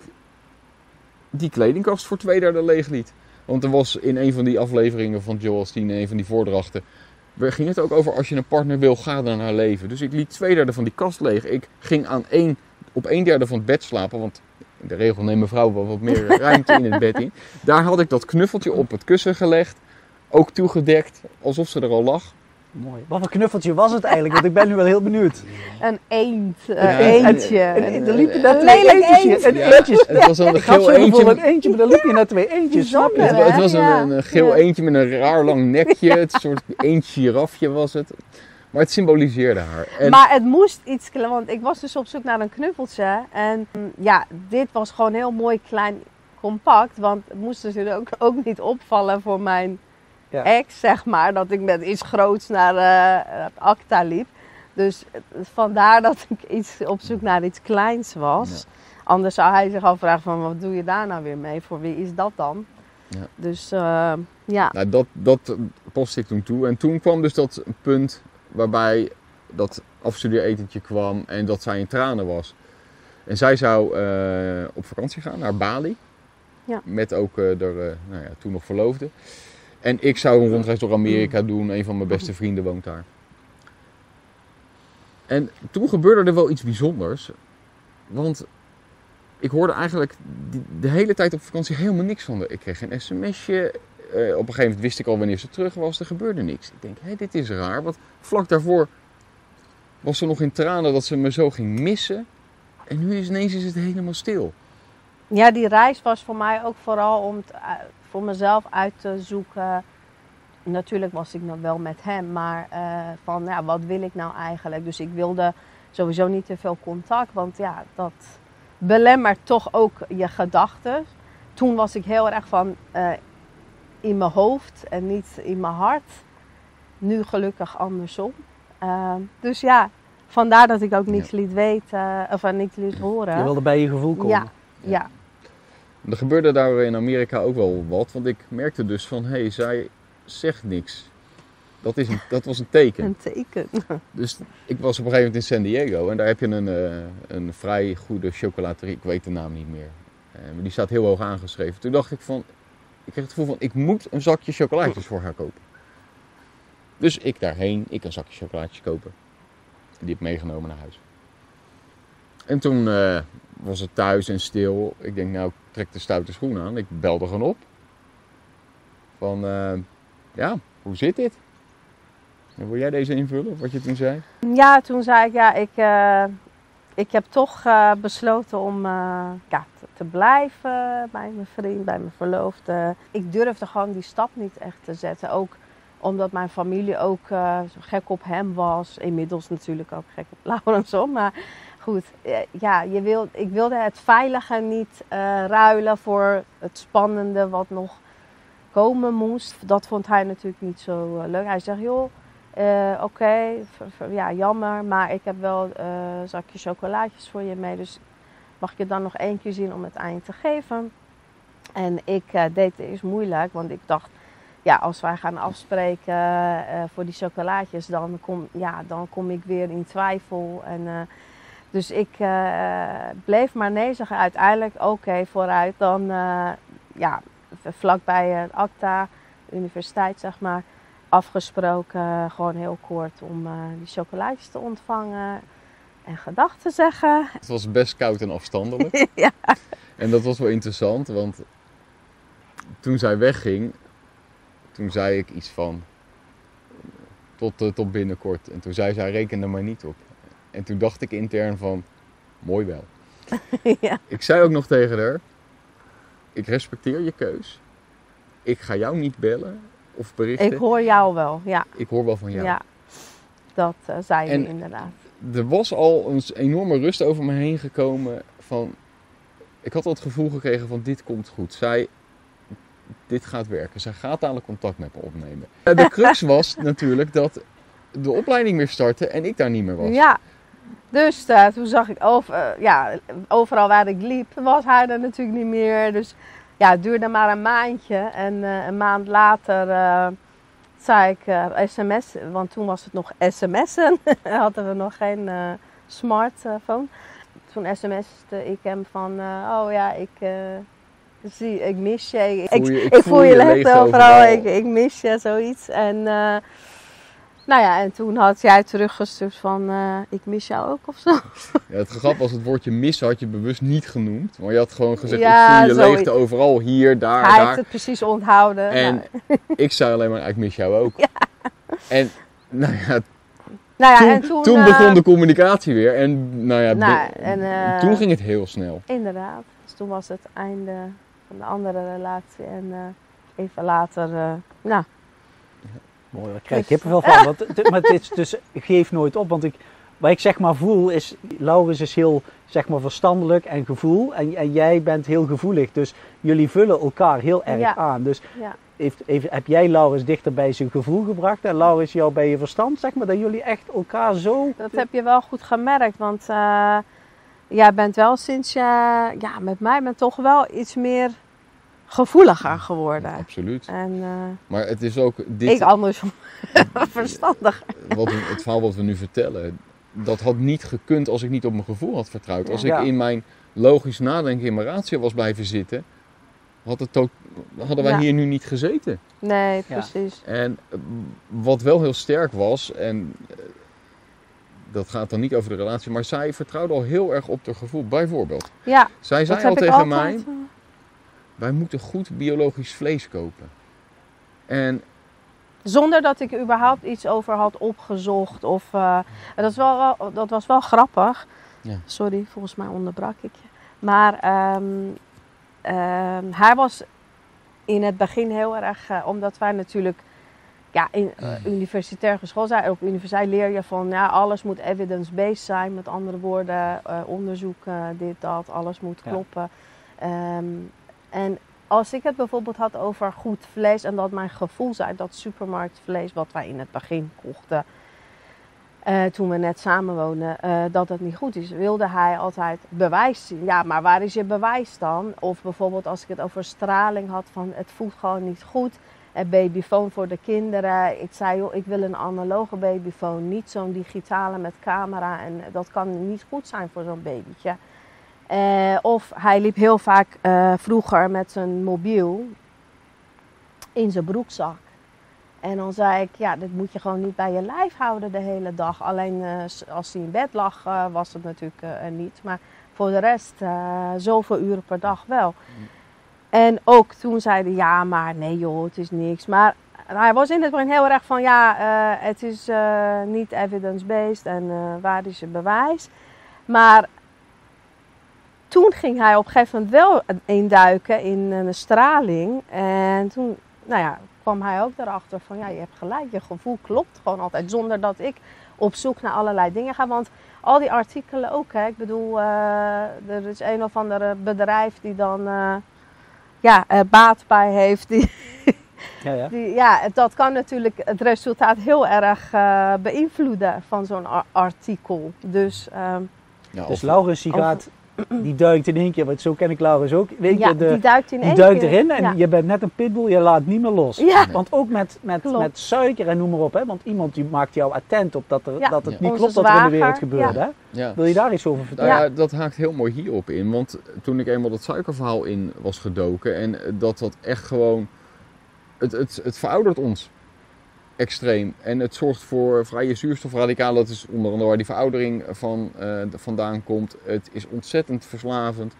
die kledingkast voor twee derde leeg liet. Want er was in een van die afleveringen van Joel Osteen, een van die voordrachten, we- ging het ook over als je een partner wil, ga dan naar leven. Dus ik liet twee derde van die kast leeg. Ik ging aan één, op een derde van het bed slapen, want in de regel neemt mevrouw wel wat meer ruimte in het bed in. Daar had ik dat knuffeltje op het kussen gelegd, ook toegedekt, alsof ze er al lag. Mooi. Wat voor knuffeltje was het eigenlijk? Want ik ben nu wel heel benieuwd. Een eend, een Ja, eendje. En, een- er liepen net een twee lelijk eentjes. eend. En eentjes. Het was een geel eentje. een eentje, maar dan liep je naar twee eentjes. Snap je? Het, was een, een, een geel eentje met een raar lang nekje. Het soort eend girafje was het. Maar het symboliseerde haar. En Maar het moest iets klein, want ik was dus op zoek naar een knuffeltje. En mm, ja, dit was gewoon heel mooi klein compact. Want het moest dus ook, ook niet opvallen voor mijn Ja. ex, zeg maar. Dat ik met iets groots naar eh Acta liep. Dus eh, vandaar dat ik iets op zoek naar iets kleins was. Anders zou hij zich afvragen van wat doe je daar nou weer mee? Voor wie is dat dan? Ja. Dus eh, ja. nou, dat, dat ik toen toe. En toen kwam dus dat punt waarbij dat afstudeeretentje kwam en dat zij in tranen was. En zij zou op vakantie gaan naar Bali. Ja. Met ook de eh, nou ja, toen nog verloofde. En ik zou een rondreis door Amerika doen. Een van mijn beste vrienden woont daar. En toen gebeurde er wel iets bijzonders. Want ik hoorde eigenlijk de hele tijd op vakantie helemaal niks van haar. Ik kreeg een sms'je. Eh, op een gegeven moment wist ik al wanneer ze terug was. Er gebeurde niks. Ik denk, hé, dit is raar. Want vlak daarvoor was ze nog in tranen dat ze me zo ging missen. En nu is ineens is het helemaal stil. Ja, die reis was voor mij ook vooral om eh, voor mezelf uit te zoeken. Natuurlijk was ik nog wel met hem, maar eh, van ja, wat wil ik nou eigenlijk? Dus ik wilde sowieso niet te veel contact, want ja, dat belemmert toch ook je gedachten. Toen was ik heel erg van eh, in mijn hoofd en niet in mijn hart. Nu gelukkig andersom. Dus ja, vandaar dat ik ook niets liet weten of niets liet horen. Je wilde bij je gevoel komen. Ja, ja. Er gebeurde daar in Amerika ook wel wat. Want ik merkte dus van, hé, hey, zij zegt niks. Dat, is een, dat was een teken. Een teken. Dus ik was op een gegeven moment in San Diego. En daar heb je een, eh, een vrij goede chocolaterie. Ik weet de naam niet meer. Eh, maar die staat heel hoog aangeschreven. Toen dacht ik van... Ik kreeg het gevoel van, ik moet een zakje chocolaatjes voor haar kopen. Dus ik daarheen, ik een zakje chocolaatjes kopen. Die heb ik meegenomen naar huis. En toen eh, was het thuis en stil. Ik denk, nou, ik trek de stoute schoen aan. Ik belde gewoon op. Van, eh, ja, hoe zit dit? En wil jij deze invullen, wat je toen zei? Ja, toen zei ik, ja, ik, eh, ik heb toch besloten om ja, te, blijven bij mijn vriend, bij mijn verloofde. Ik durfde gewoon die stap niet echt te zetten. Ook omdat mijn familie ook zo gek op hem was. Inmiddels natuurlijk ook gek op Laurens, hoor. Maar goed, eh, ja, je wil, ik wilde het veilige niet eh, ruilen voor het spannende wat nog komen moest. Dat vond hij natuurlijk niet zo eh, leuk. Hij zegt, joh, Oké, ja, jammer, maar ik heb wel een zakje chocolaatjes voor je mee. Dus mag ik je dan nog één keer zien om het je te geven? En ik deed het eerst moeilijk, want ik dacht, ja, als wij gaan afspreken voor die chocolaatjes, dan kom, ja, dan kom ik weer in twijfel. En, dus ik eh, bleef maar nee zeggen. Uiteindelijk, oké, vooruit. Dan, eh, ja, vlakbij het ACTA, universiteit zeg maar afgesproken, gewoon heel kort, om eh, die chocolaatjes te ontvangen en gedag te zeggen. Het was best koud en afstandelijk. ja. En dat was wel interessant, want toen zij wegging, toen zei ik iets van tot, eh, tot binnenkort. En toen zei zij, reken er maar niet op. En toen dacht ik intern van, mooi wel. ja. Ik zei ook nog tegen haar, ik respecteer je keus. Ik ga jou niet bellen of berichten. Ik hoor jou wel, ja. Ik hoor wel van jou. ja. Dat eh, zei je inderdaad. er was al een enorme rust over me heen gekomen. Van, ik had al het gevoel gekregen van dit komt goed. Zij, dit gaat werken. Zij gaat dadelijk contact met me opnemen. En de crux was natuurlijk dat de opleiding weer startte en ik daar niet meer was. Ja. Dus eh, toen zag ik over, eh, ja, overal waar ik liep, was hij er natuurlijk niet meer. Dus ja, het duurde maar een maandje. En eh, een maand later zei ik sms, want toen was het nog sms'en. Hadden we nog geen smartphone. Toen sms'te ik hem van, oh ja, ik, zie, ik mis je. Ik, Voel je- ik, voel je overal, overal. ik, ik mis je, zoiets. En nou ja, en toen had jij teruggestuurd van, eh, ik mis jou ook of zo. Ja, het grap was, het woordje missen had je bewust niet genoemd. Maar je had gewoon gezegd, Ja, ik voel je zoiets. leegte overal, hier, daar, Hij heeft daar. het precies onthouden. En Nou, ik zei alleen maar, ik mis jou ook. En nou ja, nou ja, toen, en toen, toen eh, begon de communicatie weer. En nou ja, nou, en, eh, toen ging het heel snel. Inderdaad. Dus toen was het einde van de andere relatie. En eh, even later, eh, nou, Mooi, daar krijg ik kippenvel van. Want, maar dus, ik geef nooit op. Want ik, wat ik zeg maar voel is, Laurens is heel zeg maar, verstandelijk en gevoel. En, en jij bent heel gevoelig. Dus jullie vullen elkaar heel erg Ja. aan. Dus ja. heeft, heeft, heb jij Laurens dichter bij zijn gevoel gebracht. En Laurens jou bij je verstand, zeg maar. Dat jullie echt elkaar zo... Dat heb je wel goed gemerkt. Want eh, jij bent wel sinds je, ja, met mij bent toch wel iets meer gevoeliger geworden. Absoluut. En eh, Maar het is ook dit, ik andersom verstandig. wat het verhaal wat we nu vertellen. Dat had niet gekund als ik niet op mijn gevoel had vertrouwd. Als ik Ja. in mijn logisch nadenken in mijn ratio was blijven zitten, had het to- hadden wij Ja. hier nu niet gezeten. Nee, Ja. precies. En eh, wat wel heel sterk was, en eh, dat gaat dan niet over de relatie, maar zij vertrouwde al heel erg op haar gevoel. Bijvoorbeeld, Ja, zij dat zei al tegen altijd. mij, wij moeten goed biologisch vlees kopen. En Zonder dat ik er überhaupt iets over had opgezocht. Of, eh, dat, is wel, dat was wel grappig. Ja. Sorry, volgens mij onderbrak ik je. Maar ehm, ehm, hij was in het begin heel erg... eh, omdat wij natuurlijk ja, in eh, universitair geschoold zijn. Op universiteit leer je van ja, alles moet evidence-based zijn. Met andere woorden, onderzoek, dit, dat. Alles moet Ja. kloppen. En als ik het bijvoorbeeld had over goed vlees en dat mijn gevoel zei dat supermarktvlees wat wij in het begin kochten, eh, toen we net samenwoonden, eh dat het niet goed is, wilde hij altijd bewijs zien. Ja, maar waar is je bewijs dan? Of bijvoorbeeld als ik het over straling had van het voelt gewoon niet goed. Een babyfoon voor de kinderen. Ik zei, joh, ik wil een analoge babyfoon, niet zo'n digitale met camera. En dat kan niet goed zijn voor zo'n babytje. Eh, of hij liep heel vaak eh, vroeger met zijn mobiel in zijn broekzak. En dan zei ik, ja, dit moet je gewoon niet bij je lijf houden de hele dag. Alleen eh, als hij in bed lag, was het natuurlijk niet. Maar voor de rest, zoveel uren per dag wel. En ook toen zei hij, ja, maar nee joh, het is niks. Maar hij was in het begin heel erg van, ja, het is niet evidence-based en waar is je bewijs? Maar toen ging hij op een gegeven moment wel induiken in een straling. En toen nou ja, kwam hij ook erachter van ja, je hebt gelijk, je gevoel klopt gewoon altijd. Zonder dat ik op zoek naar allerlei dingen ga. Want al die artikelen ook, hè. ik bedoel, eh, er is een of ander bedrijf die dan eh, ja, er baat bij heeft. Die, Ja, ja. die, ja, dat kan natuurlijk het resultaat heel erg eh, beïnvloeden van zo'n ar- artikel. Dus ehm, ja, Dus als- Laurens die Over- gaat, die duikt in één keer, want zo ken ik Laurens ook. Weet ja, je, de, die duikt in die duikt keer. erin en Ja. je bent net een pitbull, je laat niet meer los. Ja. Want ook met, met, Klopt. met suiker en noem maar op, hè? want iemand die maakt jou attent op dat, er, Ja. dat het Ja. niet Onze klopt wat er in de zwager, wereld gebeurt. Hè? ja. Wil je daar iets over Nou vertellen? ja, dat haakt heel mooi hierop in. Want toen ik eenmaal dat suikerverhaal in was gedoken en dat dat echt gewoon. Het, het, het veroudert ons extreem. En het zorgt voor vrije zuurstofradicalen. Dat is onder andere waar die veroudering van, eh, vandaan komt. Het is ontzettend verslavend.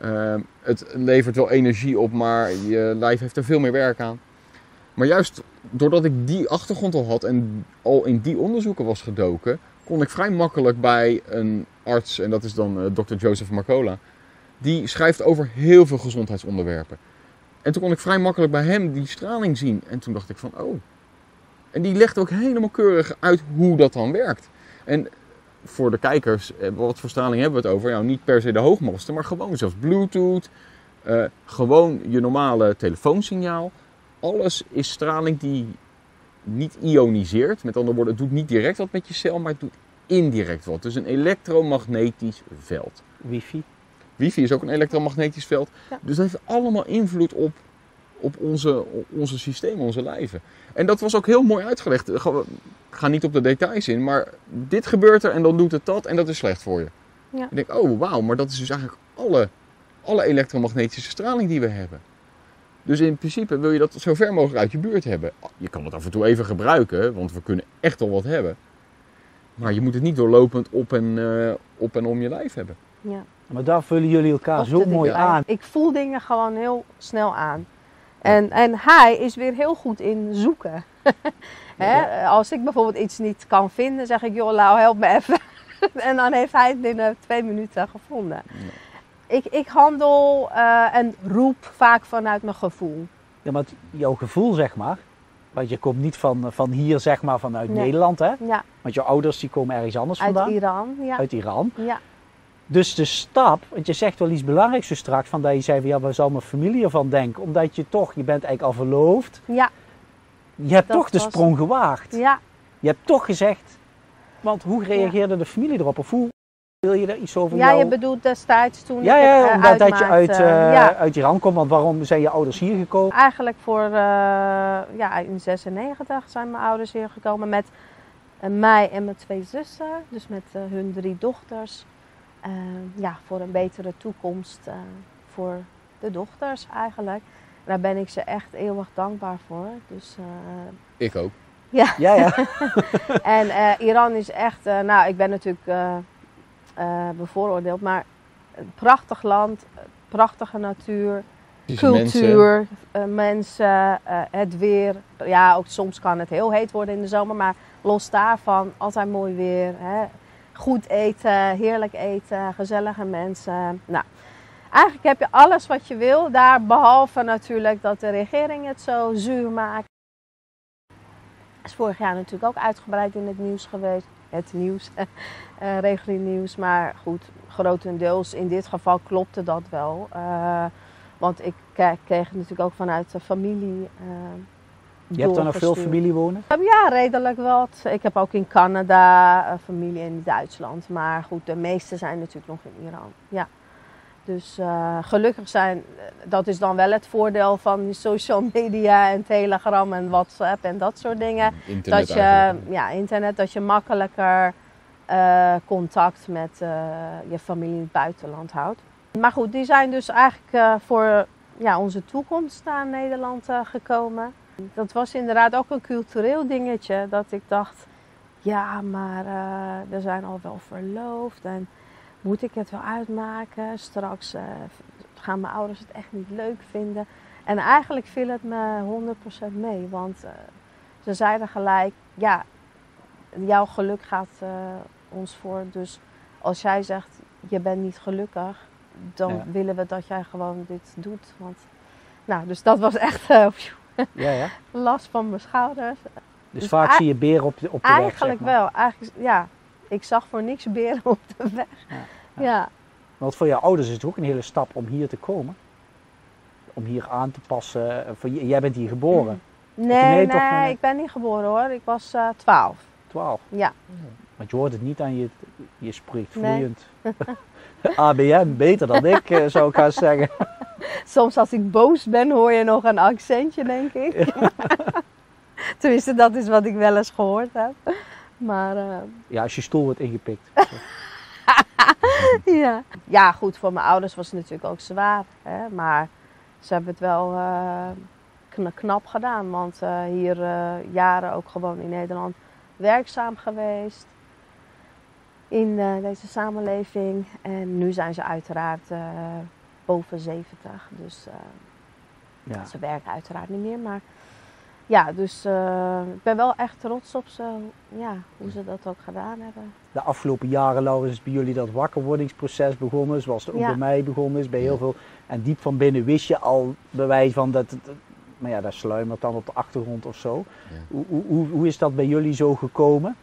Ehm, het levert wel energie op, maar je lijf heeft er veel meer werk aan. Maar juist doordat ik die achtergrond al had en al in die onderzoeken was gedoken, kon ik vrij makkelijk bij een arts, en dat is dan eh, Dr. Joseph Marcola, die schrijft over heel veel gezondheidsonderwerpen. En toen kon ik vrij makkelijk bij hem die straling zien. En toen dacht ik van, oh. En die legt ook helemaal keurig uit hoe dat dan werkt. En voor de kijkers, eh, wat voor straling hebben we het over? Nou, niet per se de hoogmasten, maar gewoon zelfs Bluetooth. eh, gewoon je normale telefoonsignaal. Alles is straling die niet ioniseert. Met andere woorden, het doet niet direct wat met je cel, maar het doet indirect wat. Dus een elektromagnetisch veld. Wifi. Wifi is ook een elektromagnetisch veld. Ja. Dus dat heeft allemaal invloed op, op onze, onze systeem, onze lijven. En dat was ook heel mooi uitgelegd. Ik ga- niet op de details in, maar dit gebeurt er en dan doet het dat en dat is slecht voor je. Ja. Ik denk, oh wauw, maar dat is dus eigenlijk alle, alle elektromagnetische straling die we hebben. Dus in principe wil je dat zo ver mogelijk uit je buurt hebben. Je kan het af en toe even gebruiken, want we kunnen echt al wat hebben. Maar je moet het niet doorlopend op en, eh, op en om je lijf hebben. Ja. Maar daar vullen jullie elkaar Of zo mooi aan. Ik voel dingen gewoon heel snel aan. En, en hij is weer heel goed in zoeken. Hè? Als ik bijvoorbeeld iets niet kan vinden, zeg ik, joh, Lau, help me even. en dan heeft hij het binnen twee minuten gevonden. Ik, ik handel eh, en roep vaak vanuit mijn gevoel. Ja, maar het- jouw gevoel, zeg maar. Want je komt niet van, van hier, zeg maar, vanuit Nee. Nederland, hè? Ja, Want je ouders die komen ergens anders uit vandaan. Iran. Ja. Uit Iran. Ja. Dus de stap, want je zegt wel iets belangrijks zo straks, van dat je zei van ja, waar zou mijn familie ervan denken? Omdat je toch, je bent eigenlijk al verloofd, Ja, je hebt Dat toch de sprong gewaagd. ja. Je hebt toch gezegd, want hoe reageerde de familie erop? Of hoe wil je er iets over ja jou? je bedoelt destijds toen ja, ik ja, eh, omdat dat je uit, eh, ja. uit Iran komt, want waarom zijn je ouders hier gekomen? Eigenlijk voor, eh, ja, in 96 zijn mijn ouders hier gekomen met mij en mijn twee zussen. Dus met hun drie dochters. Eh, ja, voor een betere toekomst eh, voor de dochters eigenlijk. Daar ben ik ze echt eeuwig dankbaar voor. Dus, eh, Ik ook. Ja, ja. en eh, Iran is echt, eh, nou ik ben natuurlijk eh, eh, bevooroordeeld, maar een prachtig land, prachtige natuur. Mensen- cultuur, eh, mensen, eh, het weer. Ja, ook soms kan het heel heet worden in de zomer, maar los daarvan altijd mooi weer. Hè. Goed eten, heerlijk eten, gezellige mensen. Nou, eigenlijk heb je alles wat je wil daar, behalve natuurlijk dat de regering het zo zuur maakt. is vorig jaar natuurlijk ook uitgebreid in het nieuws geweest. Het nieuws, eh regulier nieuws. Maar goed, grotendeels in dit geval klopte dat wel. Eh, want ik kreeg natuurlijk ook vanuit de familie. eh, Je hebt er nog veel familie wonen? Ja, redelijk wat. Ik heb ook in Canada eh, familie en in Duitsland. Maar goed, de meeste zijn natuurlijk nog in Iran. Ja. Dus eh, gelukkig zijn, eh, dat is dan wel het voordeel van social media en Telegram en WhatsApp en dat soort dingen. Internet dat je, eigenlijk. ja, internet, dat je makkelijker eh, contact met je familie in het buitenland houdt. Maar goed, die zijn dus eigenlijk eh, voor ja, onze toekomst naar Nederland eh, gekomen. Dat was inderdaad ook een cultureel dingetje. Dat ik dacht, ja, maar eh we zijn al wel verloofd. En moet ik het wel uitmaken? Straks eh, gaan mijn ouders het echt niet leuk vinden. En eigenlijk viel het me 100% mee. Want eh, ze zeiden gelijk, ja, jouw geluk gaat ons voor. Dus als jij zegt, je bent niet gelukkig, dan Ja. willen we dat jij gewoon dit doet. Want, nou, dus dat was echt Ja, ja. last van mijn schouders. Dus, Dus vaak zie je beren op de, op de weg, Eigenlijk zeg maar. wel. Eigenlijk, ja, ik zag voor niks beren op de weg. Ja, Ja, Want voor jouw ouders is het ook een hele stap om hier te komen. Om hier aan te passen. Voor, jij bent hier geboren. nee, nee, nee, toch, nee. ik ben niet geboren hoor. Ik was eh 12. 12. Ja. Want je hoort het niet aan je, je spreekt Nee. vloeiend. ABN, beter dan ik, eh, zou ik gaan zeggen. Soms als ik boos ben hoor je nog een accentje, denk ik. Tenminste, dat is wat ik wel eens gehoord heb. Maar eh, Ja, als je stoel wordt ingepikt. ja. ja, goed, voor mijn ouders was het natuurlijk ook zwaar. Hè? Maar ze hebben het wel eh, kn- knap gedaan. Want eh, hier jaren ook gewoon in Nederland werkzaam geweest. In deze samenleving. En nu zijn ze uiteraard boven 70. Dus eh, Ja. ze werken uiteraard niet meer. Maar ja, dus eh, ik ben wel echt trots op ze. Ja, hoe ze dat ook gedaan hebben. De afgelopen jaren, Laurens, is bij jullie dat wakkerwordingsproces begonnen. Zoals het ook Ja. bij mij begonnen is. Bij heel veel. En diep van binnen wist je al bewijs van dat... Maar ja, dat sluimert dan op de achtergrond of zo. Ja. Hoe, hoe, hoe, is dat bij jullie zo gekomen?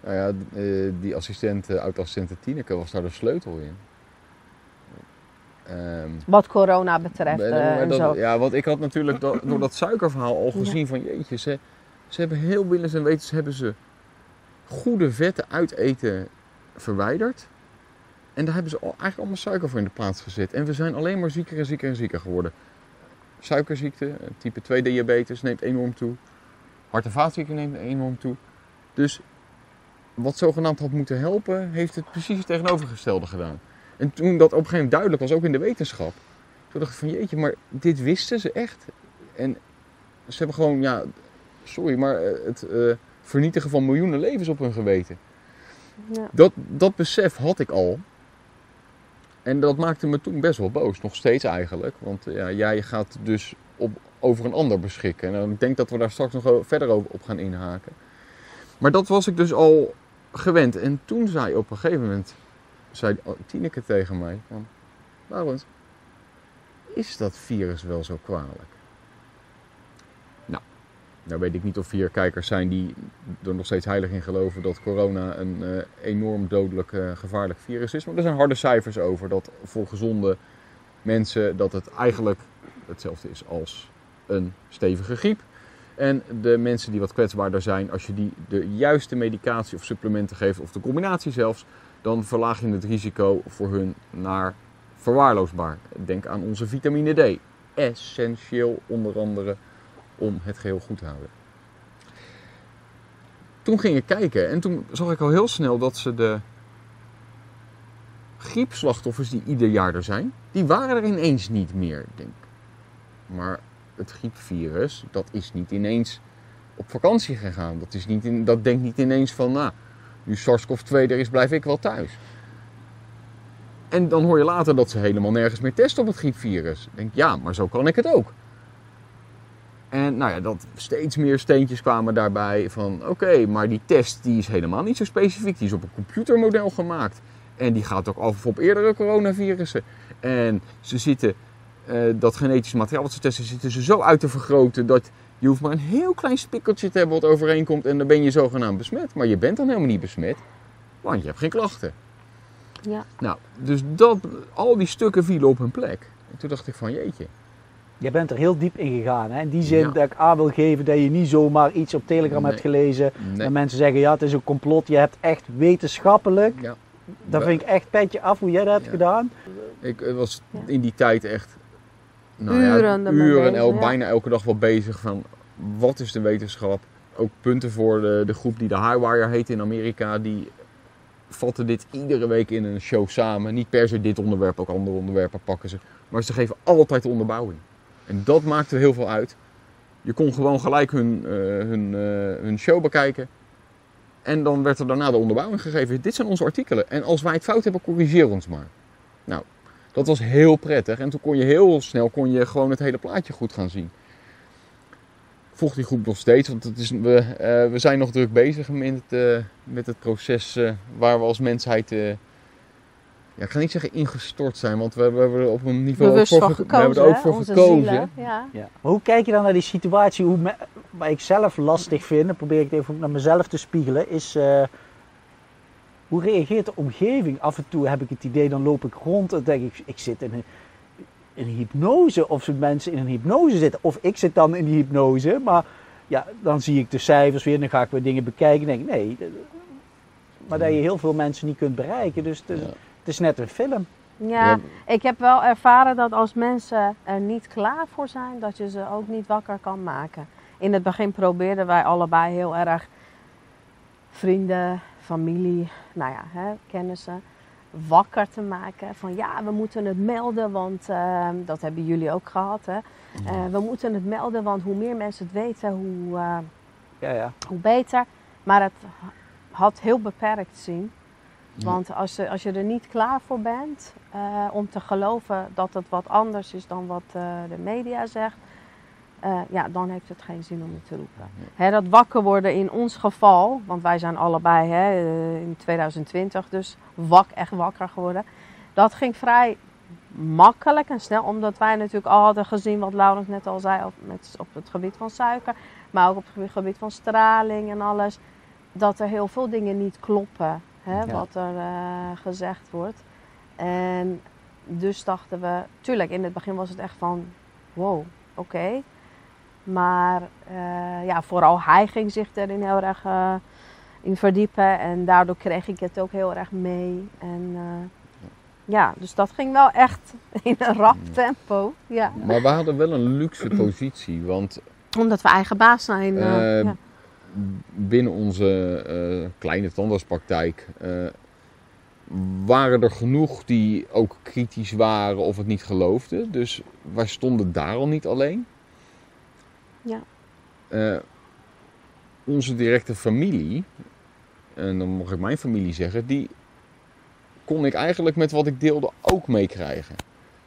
Nou ja, eh, die assistent, eh, oud-assistent Tineke was daar de sleutel in. Ehm, Wat corona betreft eh, en dat- zo. Ja, want ik had natuurlijk dat- door dat suikerverhaal al gezien van jeetje, ze, ze hebben heel willens en wetens hebben ze goede vetten uit eten verwijderd. En daar hebben ze al, eigenlijk allemaal suiker voor in de plaats gezet. En we zijn alleen maar zieker en zieker en zieker geworden. Suikerziekte, eh, type 2 diabetes neemt enorm toe. Hart- en vaatziekten neemt enorm toe. Dus wat zogenaamd had moeten helpen, heeft het precies het tegenovergestelde gedaan. En toen dat op een gegeven moment duidelijk was, ook in de wetenschap, toen dacht ik van jeetje, maar dit wisten ze echt. En ze hebben gewoon, ja, sorry, maar eh, het eh, vernietigen van miljoenen levens op hun geweten. Ja. Dat, dat besef had ik al. En dat maakte me toen best wel boos. Nog steeds eigenlijk. Want ja, jij gaat dus op, over een ander beschikken. En ik denk dat we daar straks nog verder over op gaan inhaken. Maar dat was ik dus al gewend. En toen zei op een gegeven moment... Zei Tineke tegen mij... Van, Laurens, is dat virus wel zo kwalijk? Nou, nou weet ik niet of hier kijkers zijn die er nog steeds heilig in geloven dat corona een eh, enorm dodelijk eh, gevaarlijk virus is. Maar er zijn harde cijfers over dat voor gezonde mensen dat het eigenlijk hetzelfde is als een stevige griep. En de mensen die wat kwetsbaarder zijn, als je die de juiste medicatie of supplementen geeft, of de combinatie zelfs, dan verlaag je het risico voor hun naar verwaarloosbaar. Denk aan onze vitamine D. Essentieel onder andere om het geheel goed te houden. Toen ging ik kijken en toen zag ik al heel snel dat ze de griepslachtoffers die ieder jaar er zijn, die waren er ineens niet meer. Denk. Maar het griepvirus, dat is niet ineens op vakantie gegaan. Dat, is niet in, dat denkt niet ineens van, nou, nu SARS-CoV-2 er is, blijf ik wel thuis. En dan hoor je later dat ze helemaal nergens meer testen op het griepvirus. Ik denk, ja, maar zo kan ik het ook. En nou ja, dat steeds meer steentjes kwamen daarbij van, oké, maar die test die is helemaal niet zo specifiek. Die is op een computermodel gemaakt. En die gaat ook af op eerdere coronavirussen. En ze zitten, eh, dat genetisch materiaal wat ze testen, zitten ze zo uit te vergroten dat je hoeft maar een heel klein spikkeltje te hebben wat overeenkomt en dan ben je zogenaamd besmet. Maar je bent dan helemaal niet besmet, want je hebt geen klachten. Ja. Nou, dus dat, al die stukken vielen op hun plek. En toen dacht ik van jeetje. Je bent er heel diep in gegaan. Hè? In die zin Ja. dat ik aan wil geven dat je niet zomaar iets op Telegram Nee. hebt gelezen. Nee. En mensen zeggen, ja, het is een complot. Je hebt echt wetenschappelijk. Ja. Dat vind ik echt petje af hoe jij dat hebt Ja. gedaan. Ik eh, was in die tijd echt nou Uren ja, uren el, bijna elke dag wel bezig van wat is de wetenschap. Ook punten voor de, de groep die de Highwire heet in Amerika. Die vatten dit iedere week in een show samen. Niet per se dit onderwerp, ook andere onderwerpen pakken ze. Maar ze geven altijd de onderbouwing. En dat maakte heel veel uit. Je kon gewoon gelijk hun, eh, hun, eh, hun show bekijken. En dan werd er daarna de onderbouwing gegeven. Dit zijn onze artikelen. En als wij het fout hebben, corrigeer ons maar. Nou, dat was heel prettig. En toen kon je heel snel kon je gewoon het hele plaatje goed gaan zien. Ik volg die groep nog steeds, want het is, we, eh, we zijn nog druk bezig met het, eh, met het proces eh, waar we als mensheid, eh, ja, ik ga niet zeggen ingestort zijn, want we, we hebben er op een niveau ook voor, gekozen, we hebben er ook hè? voor Onze gekozen. ja. Ja. Maar hoe kijk je dan naar die situatie? Hoe me- wat ik zelf lastig vind, dan probeer ik het even naar mezelf te spiegelen, is eh, hoe reageert de omgeving? Af en toe heb ik het idee, dan loop ik rond en denk ik, ik zit in een, in een hypnose. Of ze mensen in een hypnose zitten. Of ik zit dan in die hypnose. Maar ja, dan zie ik de cijfers weer, dan ga ik weer dingen bekijken. En denk ik, nee. Maar dat je heel veel mensen niet kunt bereiken. Dus het is, Ja. het is net een film. Ja, Ja. ik heb wel ervaren dat als mensen er niet klaar voor zijn, dat je ze ook niet wakker kan maken. In het begin probeerden wij allebei heel erg vrienden, familie, nou ja, hè, kennissen, wakker te maken. Van ja, we moeten het melden, want eh, dat hebben jullie ook gehad. Hè? Eh, we moeten het melden, want hoe meer mensen het weten, hoe, eh, Ja, ja. hoe beter. Maar het had heel beperkt zien. Want als je, als je er niet klaar voor bent eh, om te geloven dat het wat anders is dan wat de media zegt, eh, ja, dan heeft het geen zin om het te roepen. Hè, dat wakker worden in ons geval, want wij zijn allebei hè, eh, in 2020 dus wak, echt wakker geworden. Dat ging vrij makkelijk en snel, omdat wij natuurlijk al hadden gezien wat Laurens net al zei op, met, op het gebied van suiker, maar ook op het gebied van straling en alles, dat er heel veel dingen niet kloppen, hè, Ja. wat er eh, gezegd wordt. En dus dachten we, tuurlijk, in het begin was het echt van, wow, oké. Maar eh, ja, vooral hij ging zich erin heel erg eh, in verdiepen. En daardoor kreeg ik het ook heel erg mee. En eh, ja, dus dat ging wel echt in een rap tempo. Ja. Maar we hadden wel een luxe positie, want Omdat we eigen baas zijn. ja. binnen onze kleine tandartspraktijk waren er genoeg die ook kritisch waren of het niet geloofden. Dus wij stonden daar al niet alleen. Ja. Eh, onze directe familie, en dan mag ik mijn familie zeggen, die kon ik eigenlijk met wat ik deelde ook meekrijgen.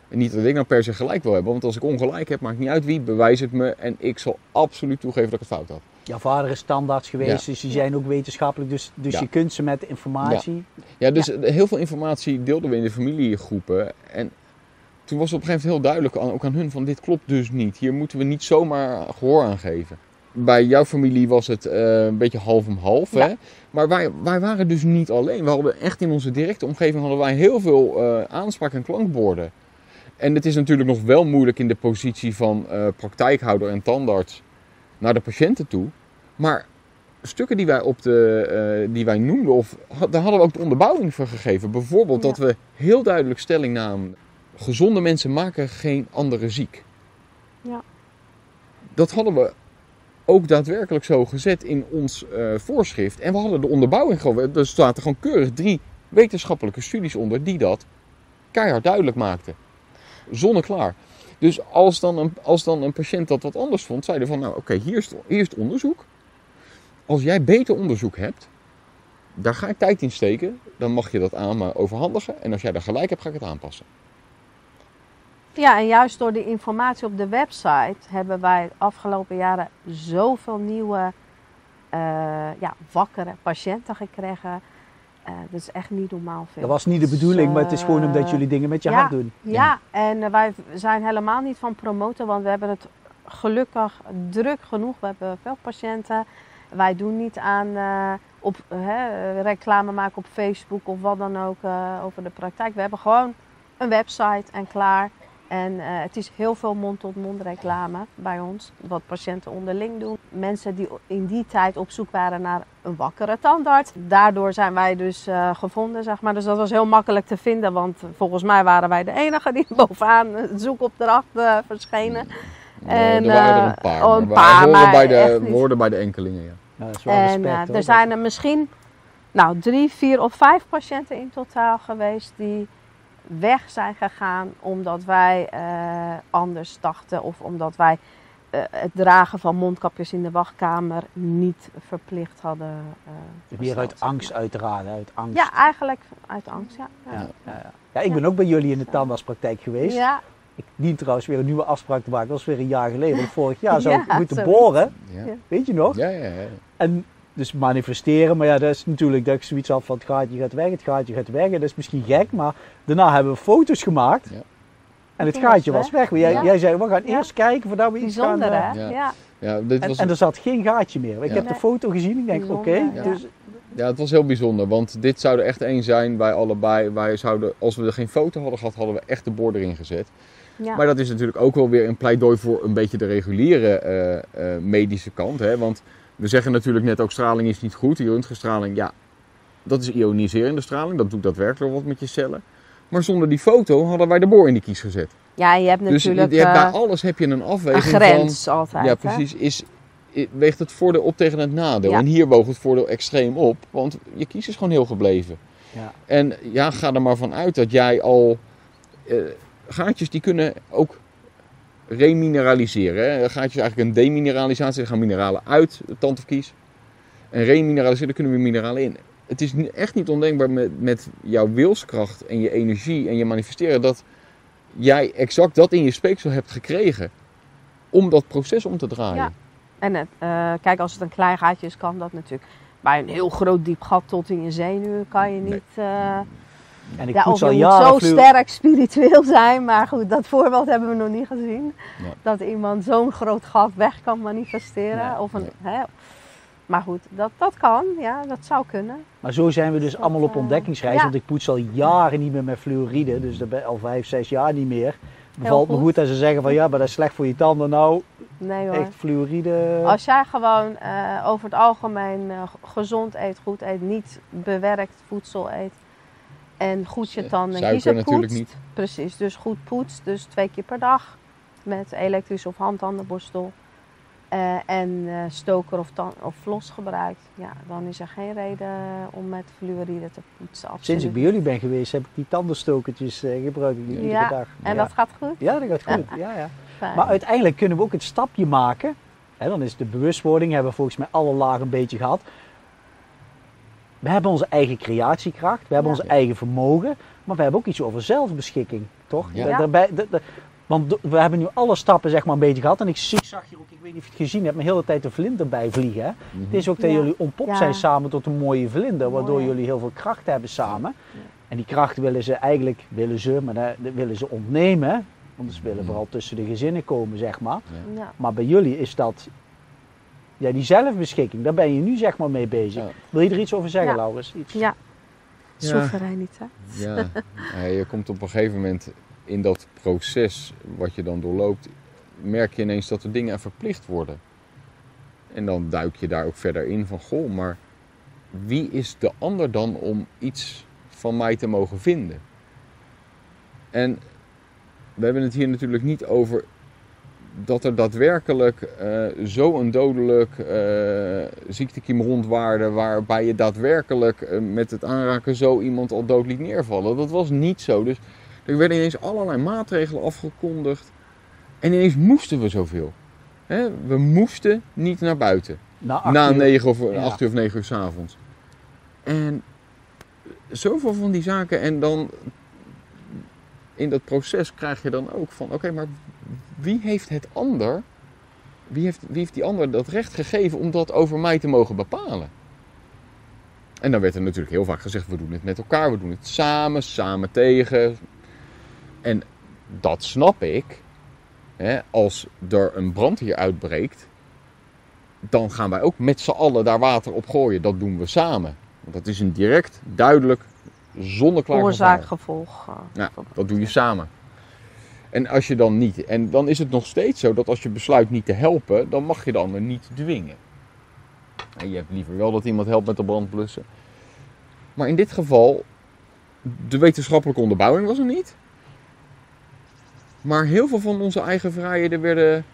En niet dat ik nou per se gelijk wil hebben, want als ik ongelijk heb, maakt niet uit wie, bewijs het me en ik zal absoluut toegeven dat ik het fout had. Jouw vader is standaards geweest, Ja. dus die zijn ook wetenschappelijk. Dus, dus Ja. je kunt ze met informatie. Ja, dus heel veel informatie deelden we in de familiegroepen. En toen was het op een gegeven moment heel duidelijk, aan- ook aan hun, van dit klopt dus niet. Hier moeten we niet zomaar gehoor aan geven. Bij jouw familie was het eh, een beetje half om half. Ja. Hè? Maar wij, wij waren dus niet alleen. We hadden echt in onze directe omgeving hadden wij heel veel eh, aanspraak- en klankborden. En het is natuurlijk nog wel moeilijk in de positie van eh, praktijkhouder en tandarts naar de patiënten toe. Maar stukken die wij, op de, die wij noemden, of, daar hadden we ook de onderbouwing voor gegeven. Bijvoorbeeld Ja. dat we heel duidelijk stelling namen. Gezonde mensen maken geen andere ziek. Ja. Dat hadden we ook daadwerkelijk zo gezet in ons eh, voorschrift. En we hadden de onderbouwing gewoon. Er zaten gewoon keurig drie wetenschappelijke studies onder die dat keihard duidelijk maakten. Zonneklaar. Dus als dan, een, als dan een patiënt dat wat anders vond, zeiden van nou oké, hier, is hier is het onderzoek. Als jij beter onderzoek hebt, daar ga ik tijd in steken. Dan mag je dat aan me overhandigen. En als jij daar gelijk hebt, ga ik het aanpassen. Ja, en juist door de informatie op de website hebben wij de afgelopen jaren zoveel nieuwe, eh, ja, wakkere patiënten gekregen. Eh, dat is echt niet normaal veel. Dat was niet de bedoeling, maar het is gewoon omdat Eh, jullie dingen met je ja. hart doen. Ja, en wij zijn helemaal niet van promoten, want we hebben het gelukkig druk genoeg. We hebben veel patiënten. Wij doen niet aan op, hè, reclame maken op Facebook of wat dan ook over de praktijk. We hebben gewoon een website en klaar. En eh, het is heel veel mond-tot-mond reclame bij ons, wat patiënten onderling doen. Mensen die in die tijd op zoek waren naar een wakkere tandarts. Daardoor zijn wij dus eh, gevonden, zeg maar. Dus dat was heel makkelijk te vinden, want volgens mij waren wij de enige die bovenaan het zoekopdracht eh, verschenen. En, er waren er een paar. oh, maar een paar, hoorden maar bij de, hoorden bij de enkelingen, ja. Ja, dat is wel En respect, hoor. er zijn er misschien nou, drie, vier of vijf patiënten in totaal geweest die weg zijn gegaan omdat wij eh, anders dachten of omdat wij eh, het dragen van mondkapjes in de wachtkamer niet verplicht hadden. eh, Meer uit angst uiteraard, uit angst. Ja, eigenlijk uit angst, ja. Ja, Ja, ja, ja. Ja, ik ben ook bij jullie in de tandartspraktijk geweest. ja. Ik dien trouwens weer een nieuwe afspraak te maken. Dat was weer een jaar geleden. Want vorig jaar zou ik moeten boren. Weet je nog? ja, ja. ja. En dus manifesteren. Maar ja, dat is natuurlijk dat ik zoiets had van het gaatje gaat weg, het gaatje gaat weg. En dat is misschien gek. Maar daarna hebben we foto's gemaakt. Ja. En het gaatje was weg. Jij, Ja. jij zei, we gaan Ja. eerst kijken voordat we iets gaan... Bijzonder, eh, hè? Ja. Ja. Dit En, was, en er zat geen gaatje meer. Ik Ja. heb de foto gezien. Ik denk, oké. Dus, ja, het was heel bijzonder. Want dit zou er echt één zijn bij allebei. Wij zouden, als we er geen foto hadden gehad, hadden we echt de bord erin gezet. Ja. Maar dat is natuurlijk ook wel weer een pleidooi voor een beetje de reguliere eh, eh, medische kant. Hè? Want we zeggen natuurlijk net ook straling is niet goed. Die röntgenstraling, ja, dat is ioniserende straling. Dat doet daadwerkelijk wat met je cellen. Maar zonder die foto hadden wij de boor in de kies gezet. ja, je hebt Dus je, natuurlijk je hebt bij eh, alles heb je een een afweging grens van... altijd. Ja, hè? precies. Is, weegt het voordeel op tegen het nadeel. Ja. En hier woog het voordeel extreem op. Want je kies is gewoon heel gebleven. ja. En ja, ga er maar van uit dat jij al... eh, gaatjes die kunnen ook remineraliseren. Hè? Gaatjes is eigenlijk een demineralisatie. Er gaan mineralen uit het tand of kies. En remineraliseren, daar kunnen we mineralen in. Het is echt niet ondenkbaar met, met jouw wilskracht en je energie en je manifesteren... dat jij exact dat in je speeksel hebt gekregen om dat proces om te draaien. Ja. En het, eh, kijk, als het een klein gaatje is, kan dat natuurlijk. Bij een heel groot diep gat tot in je zenuwen kan je Nee. niet. En ik ja, poets of al moet zo sterk spiritueel zijn. Maar goed, dat voorbeeld hebben we nog niet gezien. Dat iemand zo'n groot gat weg kan manifesteren. Nee. Of een, hè. Maar goed, dat, dat kan. Ja, dat zou kunnen. Maar zo zijn we dus Dat, allemaal op eh, ontdekkingsreis. ja. Want ik poets al jaren niet meer met fluoride. Dus dat ben al vijf, zes jaar niet meer. Bevalt me goed. goed dat ze zeggen van ja, maar dat is slecht voor je tanden. Nou, Nee hoor. echt fluoride. Als jij gewoon eh, over het algemeen eh, gezond eet, goed eet, niet bewerkt voedsel eet. En goed je tanden Suiker kiezen natuurlijk poetst. niet. Precies, dus goed poetst. Dus twee keer per dag met elektrische of handtandenborstel. Eh, en eh, stoker of, of flos gebruikt. Ja, dan is er geen reden om met fluoride te poetsen. Sinds Absoluut. ik bij jullie ben geweest, heb ik die tandenstokertjes eh gebruik ik nu Ja, iedere dag. En ja. dat gaat goed? Ja, dat gaat goed. Ja, ja. Fijn. Maar uiteindelijk kunnen we ook het stapje maken. Hè, dan is de bewustwording, hebben we volgens mij alle lagen een beetje gehad. We hebben onze eigen creatiekracht, we hebben Ja. onze eigen vermogen, maar we hebben ook iets over zelfbeschikking, toch? Ja. Daarbij- want we hebben nu alle stappen zeg maar een beetje gehad. En ik, zie- ik zag hier ook, ik weet niet of je het gezien hebt, maar heel de tijd de vlinder bij vliegen. Hè? Mhm. Het is ook dat Ja. jullie ontpopt Ja. zijn samen tot een mooie vlinder, waardoor Mooi, jullie heel veel kracht hebben samen. Ja. En die kracht willen ze eigenlijk, willen ze, maar dat, willen ze ontnemen. Want ze willen Mhm. vooral tussen de gezinnen komen, zeg maar. Ja. Maar bij jullie is dat, ja, die zelfbeschikking, daar ben je nu zeg maar mee bezig. Ja. Wil je er iets over zeggen, Ja. Laurens? Iets? ja. Ja. Soevereiniteit. Ja, ja, je komt op een gegeven moment in dat proces wat je dan doorloopt, merk je ineens dat er dingen verplicht worden. En dan duik je daar ook verder in van, goh, maar wie is de ander dan om iets van mij te mogen vinden? En we hebben het hier natuurlijk niet over dat er daadwerkelijk eh zo'n dodelijk eh ziektekiem rondwaarde waarbij je daadwerkelijk eh, met het aanraken zo iemand al dood liet neervallen. Dat was niet zo. Dus er werden ineens allerlei maatregelen afgekondigd. En ineens moesten we zoveel. Hè? We moesten niet naar buiten. Na acht Na uur. 9 of Ja. 8 uur of 9 uur s'avonds. En zoveel van die zaken. En dan in dat proces krijg je dan ook van: oké, maar wie heeft het ander? Wie heeft, wie heeft die ander dat recht gegeven om dat over mij te mogen bepalen? En dan werd er natuurlijk heel vaak gezegd: we doen het met elkaar, we doen het samen, samen tegen. En dat snap ik. Hè, als er een brand hier uitbreekt, dan gaan wij ook met z'n allen daar water op gooien. Dat doen we samen. Want dat is een direct, duidelijk, zonneklaar Oorzaak, gevaar. gevolg. eh, Ja, dat doe je samen. En als je dan niet, en dan is het nog steeds zo dat als je besluit niet te helpen, dan mag je de ander niet dwingen. En je hebt liever wel dat iemand helpt met de brand blussen. Maar in dit geval, de wetenschappelijke onderbouwing was er niet. Maar heel veel van onze eigen vrijheden werden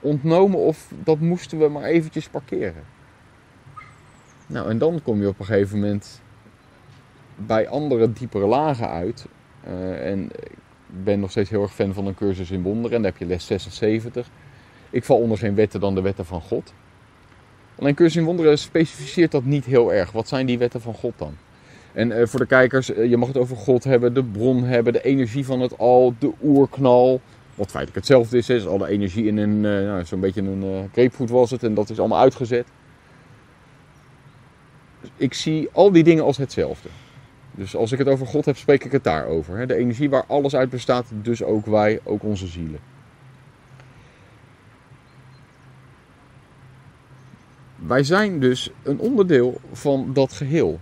ontnomen of dat moesten we maar eventjes parkeren. Nou, en dan kom je op een gegeven moment bij andere diepere lagen uit. Eh, en ik ben nog steeds heel erg fan van een cursus in wonderen. En daar heb je les 76. Ik val onder geen wetten dan de wetten van God. Alleen cursus in wonderen specificeert dat niet heel erg. Wat zijn die wetten van God dan? En eh, voor de kijkers, eh, je mag het over God hebben, de bron hebben, de energie van het al, de oerknal. Wat feitelijk hetzelfde is, is alle energie in een, nou, zo'n beetje een grapefruit was het en dat is allemaal uitgezet. Dus ik zie al die dingen als hetzelfde. Dus als ik het over God heb, spreek ik het daarover. Hè? De energie waar alles uit bestaat, dus ook wij, ook onze zielen. Wij zijn dus een onderdeel van dat geheel.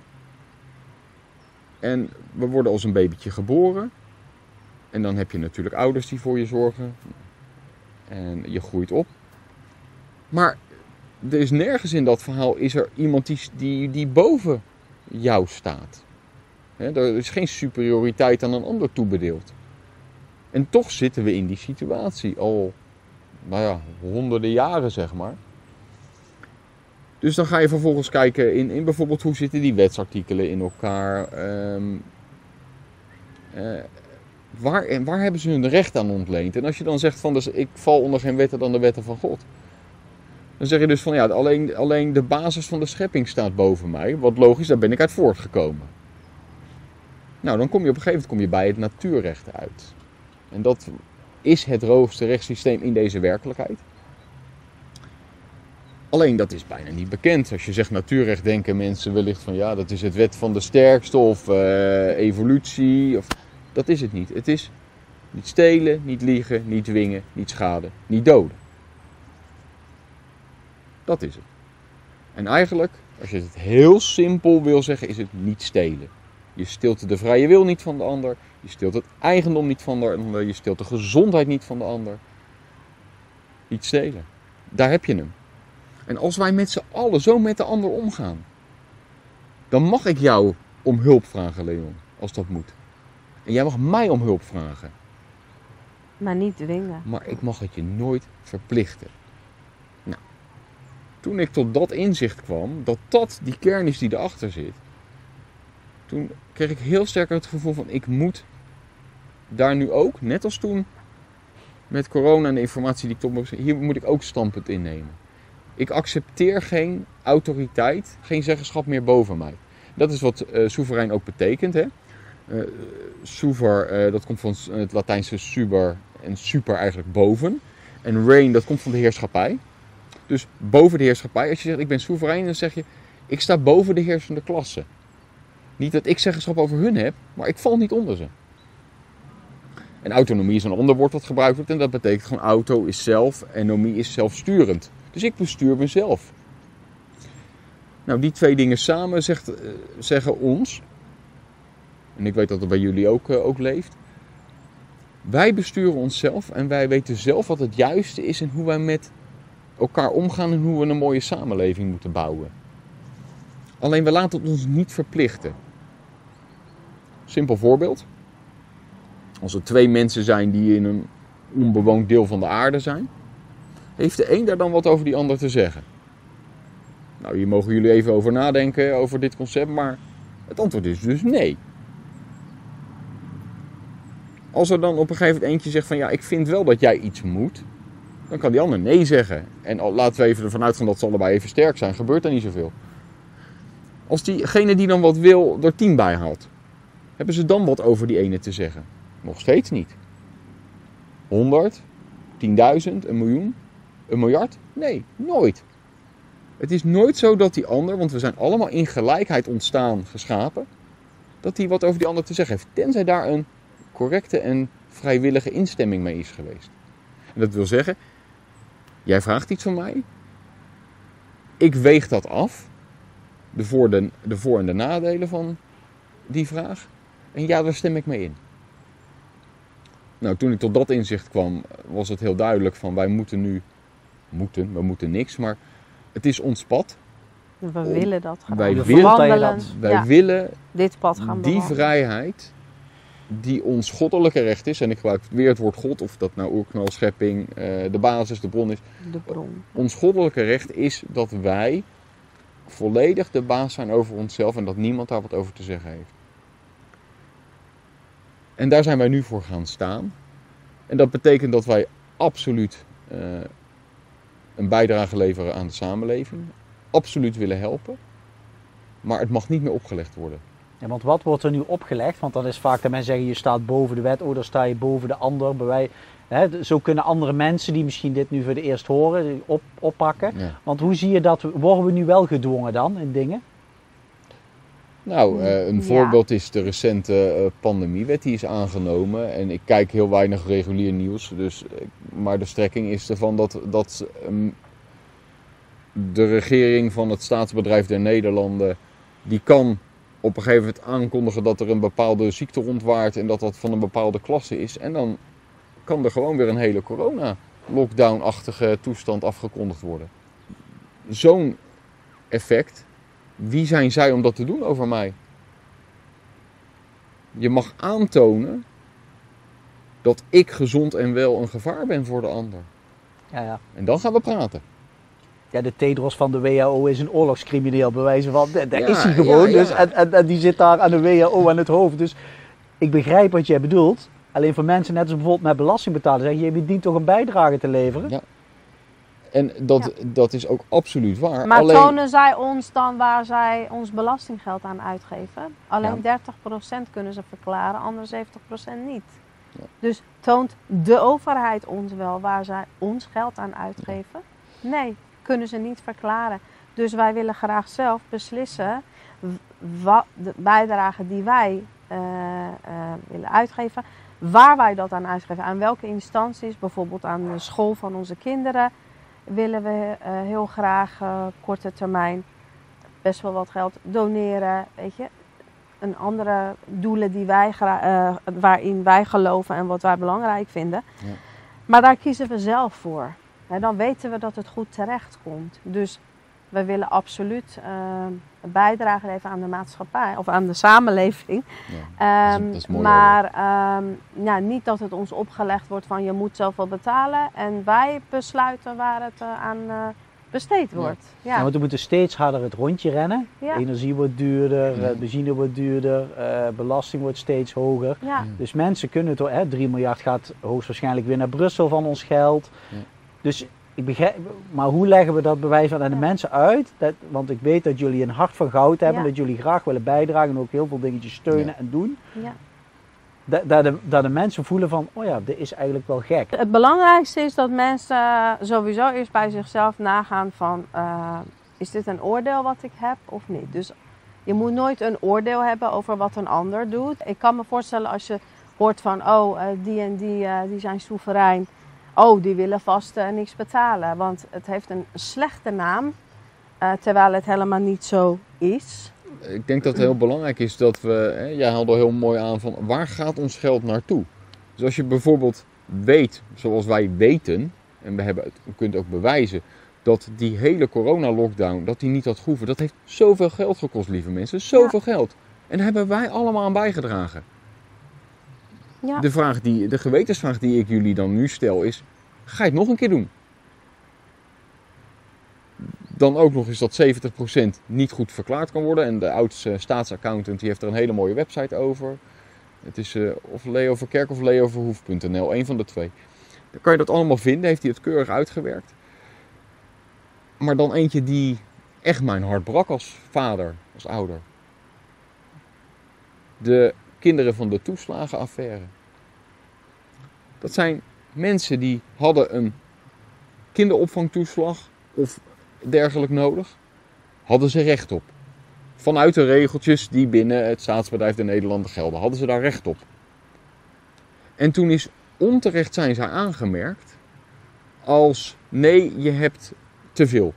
En we worden als een babytje geboren. En dan heb je natuurlijk ouders die voor je zorgen. En je groeit op. Maar er is nergens in dat verhaal is er iemand die, die, die boven jou staat. Er is geen superioriteit aan een ander toebedeeld. En toch zitten we in die situatie al, nou ja, honderden jaren zeg maar. Dus dan ga je vervolgens kijken in, in bijvoorbeeld hoe zitten die wetsartikelen in elkaar. ehm, eh, waar, en waar hebben ze hun recht aan ontleend? En als je dan zegt van dus ik val onder geen wetten dan de wetten van God. Dan zeg je dus van ja, alleen, alleen de basis van de schepping staat boven mij. Wat logisch, daar ben ik uit voortgekomen. Nou, dan kom je op een gegeven moment kom je bij het natuurrecht uit. En dat is het hoogste rechtssysteem in deze werkelijkheid. Alleen dat is bijna niet bekend. Als je zegt natuurrecht, denken mensen wellicht van ja, dat is het wet van de sterkste of eh, evolutie. Of, dat is het niet. Het is niet stelen, niet liegen, niet dwingen, niet schaden, niet doden. Dat is het. En eigenlijk, als je het heel simpel wil zeggen, is het niet stelen. Je steelt de vrije wil niet van de ander. Je steelt het eigendom niet van de ander. Je steelt de gezondheid niet van de ander. Niet stelen. Daar heb je hem. En als wij met z'n allen zo met de ander omgaan, dan mag ik jou om hulp vragen, Leon. als dat moet. En jij mag mij om hulp vragen. Maar niet dwingen. Maar ik mag het je nooit verplichten. Nou, toen ik tot dat inzicht kwam, dat dat die kern is die erachter zit. Toen kreeg ik heel sterk het gevoel van ik moet daar nu ook, net als toen met corona en de informatie die ik tot hier moet ik ook standpunt innemen. Ik accepteer geen autoriteit, geen zeggenschap meer boven mij. Dat is wat eh, soeverein ook betekent. Hè? Eh soever, eh, dat komt van het Latijnse super en super eigenlijk boven. En reign, dat komt van de heerschappij. Dus boven de heerschappij. Als je zegt ik ben soeverein, dan zeg je ik sta boven de heersende klasse. Niet dat ik zeggenschap over hun heb, maar ik val niet onder ze. En autonomie is een ander woord wat gebruikt wordt. En dat betekent gewoon auto is zelf en nomie is zelfsturend. Dus ik bestuur mezelf. Nou, die twee dingen samen zegt, eh, zeggen ons, en ik weet dat het bij jullie ook, eh, ook leeft. Wij besturen onszelf en wij weten zelf wat het juiste is en hoe wij met elkaar omgaan en hoe we een mooie samenleving moeten bouwen. Alleen we laten het ons niet verplichten. Simpel voorbeeld. Als er twee mensen zijn die in een onbewoond deel van de aarde zijn, heeft de een daar dan wat over die ander te zeggen? Nou, hier mogen jullie even over nadenken over dit concept, maar het antwoord is dus nee. Als er dan op een gegeven moment eentje zegt van ja, ik vind wel dat jij iets moet, dan kan die ander nee zeggen. En laten we even ervan uitgaan dat ze allebei even sterk zijn, gebeurt er niet zoveel. Als diegene die dan wat wil er tien bij haalt, hebben ze dan wat over die ene te zeggen? Nog steeds niet. 100, 10.000, een miljoen, een miljard? Nee, nooit. Het is nooit zo dat die ander, want we zijn allemaal in gelijkheid ontstaan, geschapen, dat die wat over die ander te zeggen heeft. Tenzij daar een correcte en vrijwillige instemming mee is geweest. En dat wil zeggen, jij vraagt iets van mij, ik weeg dat af, de voor, de voor- en de nadelen van die vraag, en ja, daar stem ik mee in. Nou, toen ik tot dat inzicht kwam, was het heel duidelijk van wij moeten nu, moeten, we moeten niks, maar het is ons pad. We Om- willen dat gaan wij willen- wandelen. Wij ja, willen dit pad gaan die bewandelen. vrijheid die ons goddelijke recht is, en ik gebruik weer het woord God, of dat nou oerknal, schepping, eh, de basis, de bron is. De bron. Ons goddelijke recht is dat wij volledig de baas zijn over onszelf en dat niemand daar wat over te zeggen heeft. En daar zijn wij nu voor gaan staan. En dat betekent dat wij absoluut eh, een bijdrage leveren aan de samenleving. Absoluut willen helpen. Maar het mag niet meer opgelegd worden. Ja, want wat wordt er nu opgelegd? Want dan is vaak dat mensen zeggen, je staat boven de wet, oh dan sta je boven de ander. Bij wij, hè, zo kunnen andere mensen die misschien dit nu voor het eerst horen, op, oppakken. Ja. Want hoe zie je dat? Worden we nu wel gedwongen dan in dingen? Nou, eh, een voorbeeld is de recente eh, pandemiewet die is aangenomen. En ik kijk heel weinig regulier nieuws. Dus, eh, maar de strekking is ervan dat, dat ehm, de regering van het staatsbedrijf der Nederlanden... die kan op een gegeven moment aankondigen dat er een bepaalde ziekte rondwaart... en dat dat van een bepaalde klasse is. En dan kan er gewoon weer een hele corona-lockdown-achtige toestand afgekondigd worden. Zo'n effect wie zijn zij om dat te doen over mij? Je mag aantonen dat ik gezond en wel een gevaar ben voor de ander. Ja, ja. En dan gaan we praten. Ja, de Tedros van de WHO is een oorlogscrimineel, bij wijze van. Daar Ja, is hij gewoon. Dus, en, en, en die zit daar aan de WHO aan het hoofd. Dus ik begrijp wat jij bedoelt. Alleen voor mensen, net als bijvoorbeeld met belastingbetaler, zeggen je dient toch een bijdrage te leveren? Ja. En dat, dat is ook absoluut waar. Maar Alleen, tonen zij ons dan waar zij ons belastinggeld aan uitgeven? Alleen 30% kunnen ze verklaren, andere 70% niet. Ja. Dus toont de overheid ons wel waar zij ons geld aan uitgeven? Nee, kunnen ze niet verklaren. Dus wij willen graag zelf beslissen wat de bijdrage die wij eh, eh, willen uitgeven, waar wij dat aan uitgeven, aan welke instanties, bijvoorbeeld aan de school van onze kinderen, willen we eh, heel graag eh, korte termijn best wel wat geld doneren. Weet je, een andere doelen die wij gra- eh, waarin wij geloven en wat wij belangrijk vinden. Ja. Maar daar kiezen we zelf voor. Hè, dan weten we dat het goed terecht komt. Dus We willen absoluut een bijdrage leveren aan de maatschappij of aan de samenleving. Ja, dat is- Ehm, dat is mooi, maar ehm, ja, niet dat het ons opgelegd wordt van je moet zoveel betalen en wij besluiten waar het eh, aan eh, besteed wordt. Ja, Ja. want we moeten steeds harder het rondje rennen. Ja. Energie wordt duurder, Ja. benzine wordt duurder, eh, belasting wordt steeds hoger. Ja. Dus mensen kunnen het, hè, 3 miljard gaat hoogstwaarschijnlijk weer naar Brussel van ons geld. Ja. Dus ik begrijp, maar hoe leggen we dat bewijs aan de Ja. mensen uit? Dat, want ik weet dat jullie een hart van goud hebben, Ja. dat jullie graag willen bijdragen en ook heel veel dingetjes steunen Ja. en doen. Ja. Dat, dat, de, dat de mensen voelen van, oh ja, dit is eigenlijk wel gek. Het belangrijkste is dat mensen sowieso eerst bij zichzelf nagaan van eh, is dit een oordeel wat ik heb of niet. Dus je moet nooit een oordeel hebben over wat een ander doet. Ik kan me voorstellen als je hoort van oh eh, die en die, eh, die zijn soeverein. Oh die willen vast eh, niks betalen. Want het heeft een slechte naam. eh, terwijl het helemaal niet zo is. Ik denk dat het heel belangrijk is dat we, hè, jij haalde al heel mooi aan van waar gaat ons geld naartoe? Dus als je bijvoorbeeld weet, zoals wij weten, en we hebben het, we kunnen het ook bewijzen, dat die hele corona-lockdown, dat die niet had gehoeven, dat heeft zoveel geld gekost, lieve mensen. Zoveel geld. En daar hebben wij allemaal aan bijgedragen. De, vraag die, de gewetensvraag die ik jullie dan nu stel is, ga je het nog een keer doen? Dan ook nog eens dat 70% niet goed verklaard kan worden. En de oudste staatsaccountant die heeft er een hele mooie website over. Het is eh, of Leo Verkerk of leoverhoef.nl, een van de twee. Dan kan je dat allemaal vinden, heeft hij het keurig uitgewerkt. Maar dan eentje die echt mijn hart brak als vader, als ouder. De kinderen van de toeslagenaffaire. Dat zijn mensen die hadden een kinderopvangtoeslag of dergelijk nodig. Hadden ze recht op. Vanuit de regeltjes die binnen het staatsbedrijf de Nederlanden gelden, hadden ze daar recht op. En toen is onterecht zijn zij aangemerkt als nee, je hebt te veel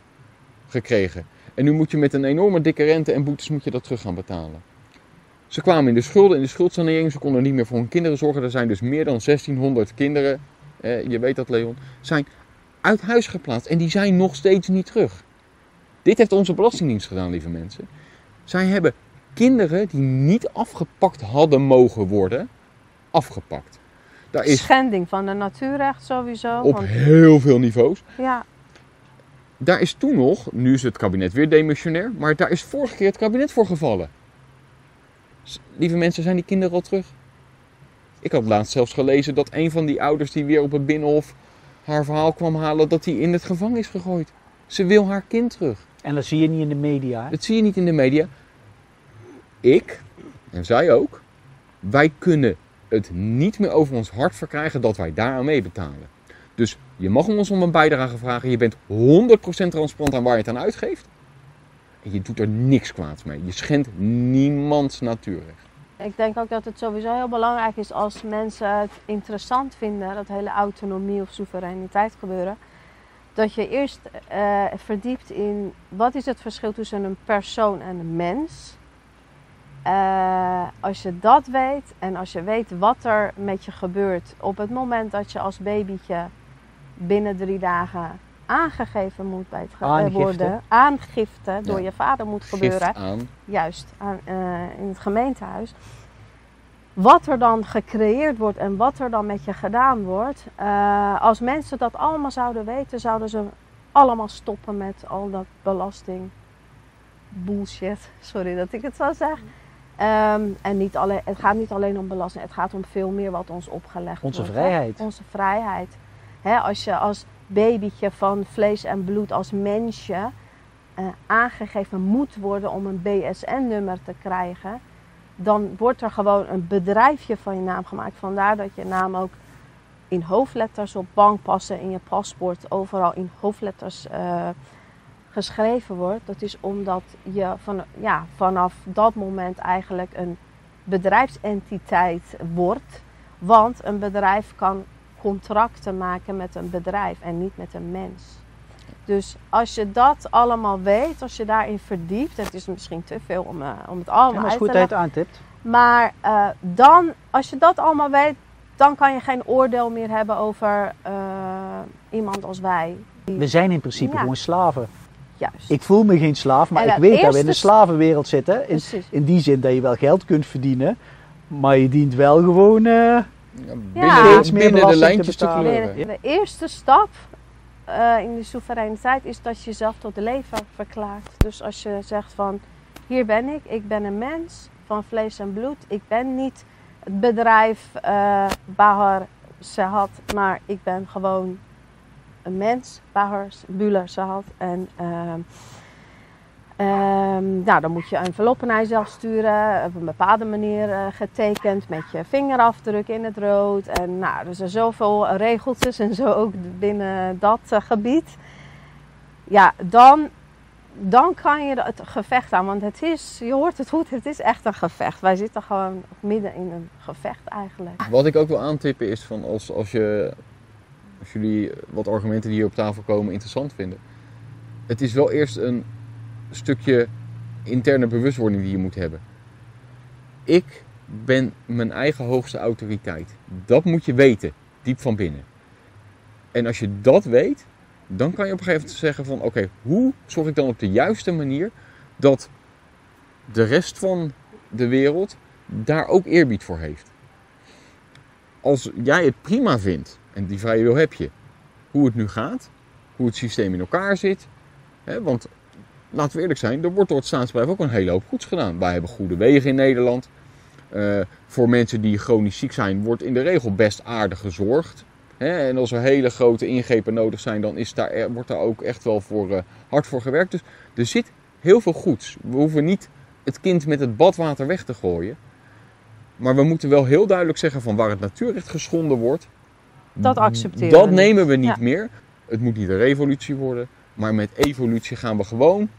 gekregen. En nu moet je met een enorme dikke rente en boetes moet je dat terug gaan betalen. Ze kwamen in de schulden, in de schuldsanering. Ze konden niet meer voor hun kinderen zorgen. Er zijn dus meer dan 1600 kinderen, eh, je weet dat Leon, zijn uit huis geplaatst. En die zijn nog steeds niet terug. Dit heeft onze Belastingdienst gedaan, lieve mensen. Zij hebben kinderen die niet afgepakt hadden mogen worden, afgepakt. Daar is Schending van de natuurrecht sowieso. op want- heel veel niveaus. ja, Daar is toen nog, nu is het kabinet weer demissionair, maar daar is vorige keer het kabinet voor gevallen. Lieve mensen, zijn die kinderen al terug? Ik had laatst zelfs gelezen dat een van die ouders die weer op het binnenhof haar verhaal kwam halen, dat hij in het gevangen is gegooid. Ze wil haar kind terug. En dat zie je niet in de media. hè? Dat zie je niet in de media. Ik, en zij ook, wij kunnen het niet meer over ons hart verkrijgen dat wij daaraan mee betalen. Dus je mag ons om een bijdrage vragen. Je bent 100% transparant aan waar je het aan uitgeeft. Je doet er niks kwaads mee. Je schendt niemands natuurrecht. Ik denk ook dat het sowieso heel belangrijk is als mensen het interessant vinden, dat hele autonomie of soevereiniteit gebeuren. Dat je eerst eh, verdiept in wat is het verschil tussen een persoon en een mens. Eh, als je dat weet en als je weet wat er met je gebeurt op het moment dat je als babytje binnen drie dagen aangegeven moet bij het ge- eh, Aangifte. worden, aangifte door Ja. je vader moet gebeuren Gift aan. juist aan, eh, in het gemeentehuis. Wat er dan gecreëerd wordt en wat er dan met je gedaan wordt. eh, als mensen dat allemaal zouden weten, zouden ze allemaal stoppen met al dat belasting. Bullshit, sorry dat ik het zo zeg. Ehm, en niet alleen, het gaat niet alleen om belasting, het gaat om veel meer wat ons opgelegd Onze wordt. hè. vrijheid. Onze vrijheid. Hè, als je als babytje van vlees en bloed, als mensje, eh, aangegeven moet worden om een BSN-nummer te krijgen, dan wordt er gewoon een bedrijfje van je naam gemaakt. Vandaar dat je naam ook in hoofdletters op bankpassen, in je paspoort, overal in hoofdletters eh, geschreven wordt. Dat is omdat je van, ja, vanaf dat moment eigenlijk een bedrijfsentiteit wordt. Want een bedrijf kan contracten maken met een bedrijf en niet met een mens. Dus als je dat allemaal weet, als je daarin verdiept, het is misschien te veel om, eh, om het allemaal Ja, maar uit te leggen. aantipt. Maar eh, dan, als je dat allemaal weet, dan kan je geen oordeel meer hebben over eh, iemand als wij. We zijn in principe Ja. gewoon slaven. Juist. Ik voel me geen slaaf, maar ik weet dat we in een s- slavenwereld zitten. In, in die zin dat je wel geld kunt verdienen, maar je dient wel gewoon... Ja, binnen, de, binnen de te lijntjes te, kleuren. De, de eerste stap eh, in de soevereiniteit is dat je jezelf tot leven verklaart. Dus als je zegt van hier ben ik, ik ben een mens van vlees en bloed. Ik ben niet het bedrijf eh Bahar Sehat, maar ik ben gewoon een mens, Bahar Buller Sehat. En ehm, nou, dan moet je enveloppen naar jezelf sturen, op een bepaalde manier eh, getekend met je vingerafdruk in het rood. En nou, er zijn zoveel regeltjes en zo ook binnen dat eh, gebied. Ja, dan, dan kan je het gevecht aan, want het is, je hoort het goed, het is echt een gevecht. Wij zitten gewoon midden in een gevecht eigenlijk. Wat ik ook wil aantippen is van als, als, je, als jullie wat argumenten die hier op tafel komen interessant vinden. Het is wel eerst een stukje interne bewustwording die je moet hebben. Ik ben mijn eigen hoogste autoriteit. Dat moet je weten, diep van binnen. En als je dat weet, dan kan je op een gegeven moment zeggen van oké, hoe zorg ik dan op de juiste manier dat de rest van de wereld daar ook eerbied voor heeft als jij het prima vindt, en die vrije wil heb je, hoe het nu gaat, hoe het systeem in elkaar zit. Hè, want laten we eerlijk zijn, er wordt door het staatsbedrijf ook een hele hoop goeds gedaan. Wij hebben goede wegen in Nederland. Eh, voor mensen die chronisch ziek zijn, wordt in de regel best aardig gezorgd. Hè, en als er hele grote ingrepen nodig zijn, dan is daar, er- wordt daar ook echt wel voor, eh, hard voor gewerkt. Dus er zit heel veel goeds. We hoeven niet het kind met het badwater weg te gooien. Maar we moeten wel heel duidelijk zeggen van waar het natuurrecht geschonden wordt. Dat accepteren Dat we niet. nemen we niet Ja. meer. Het moet niet een revolutie worden. Maar met evolutie gaan we gewoon.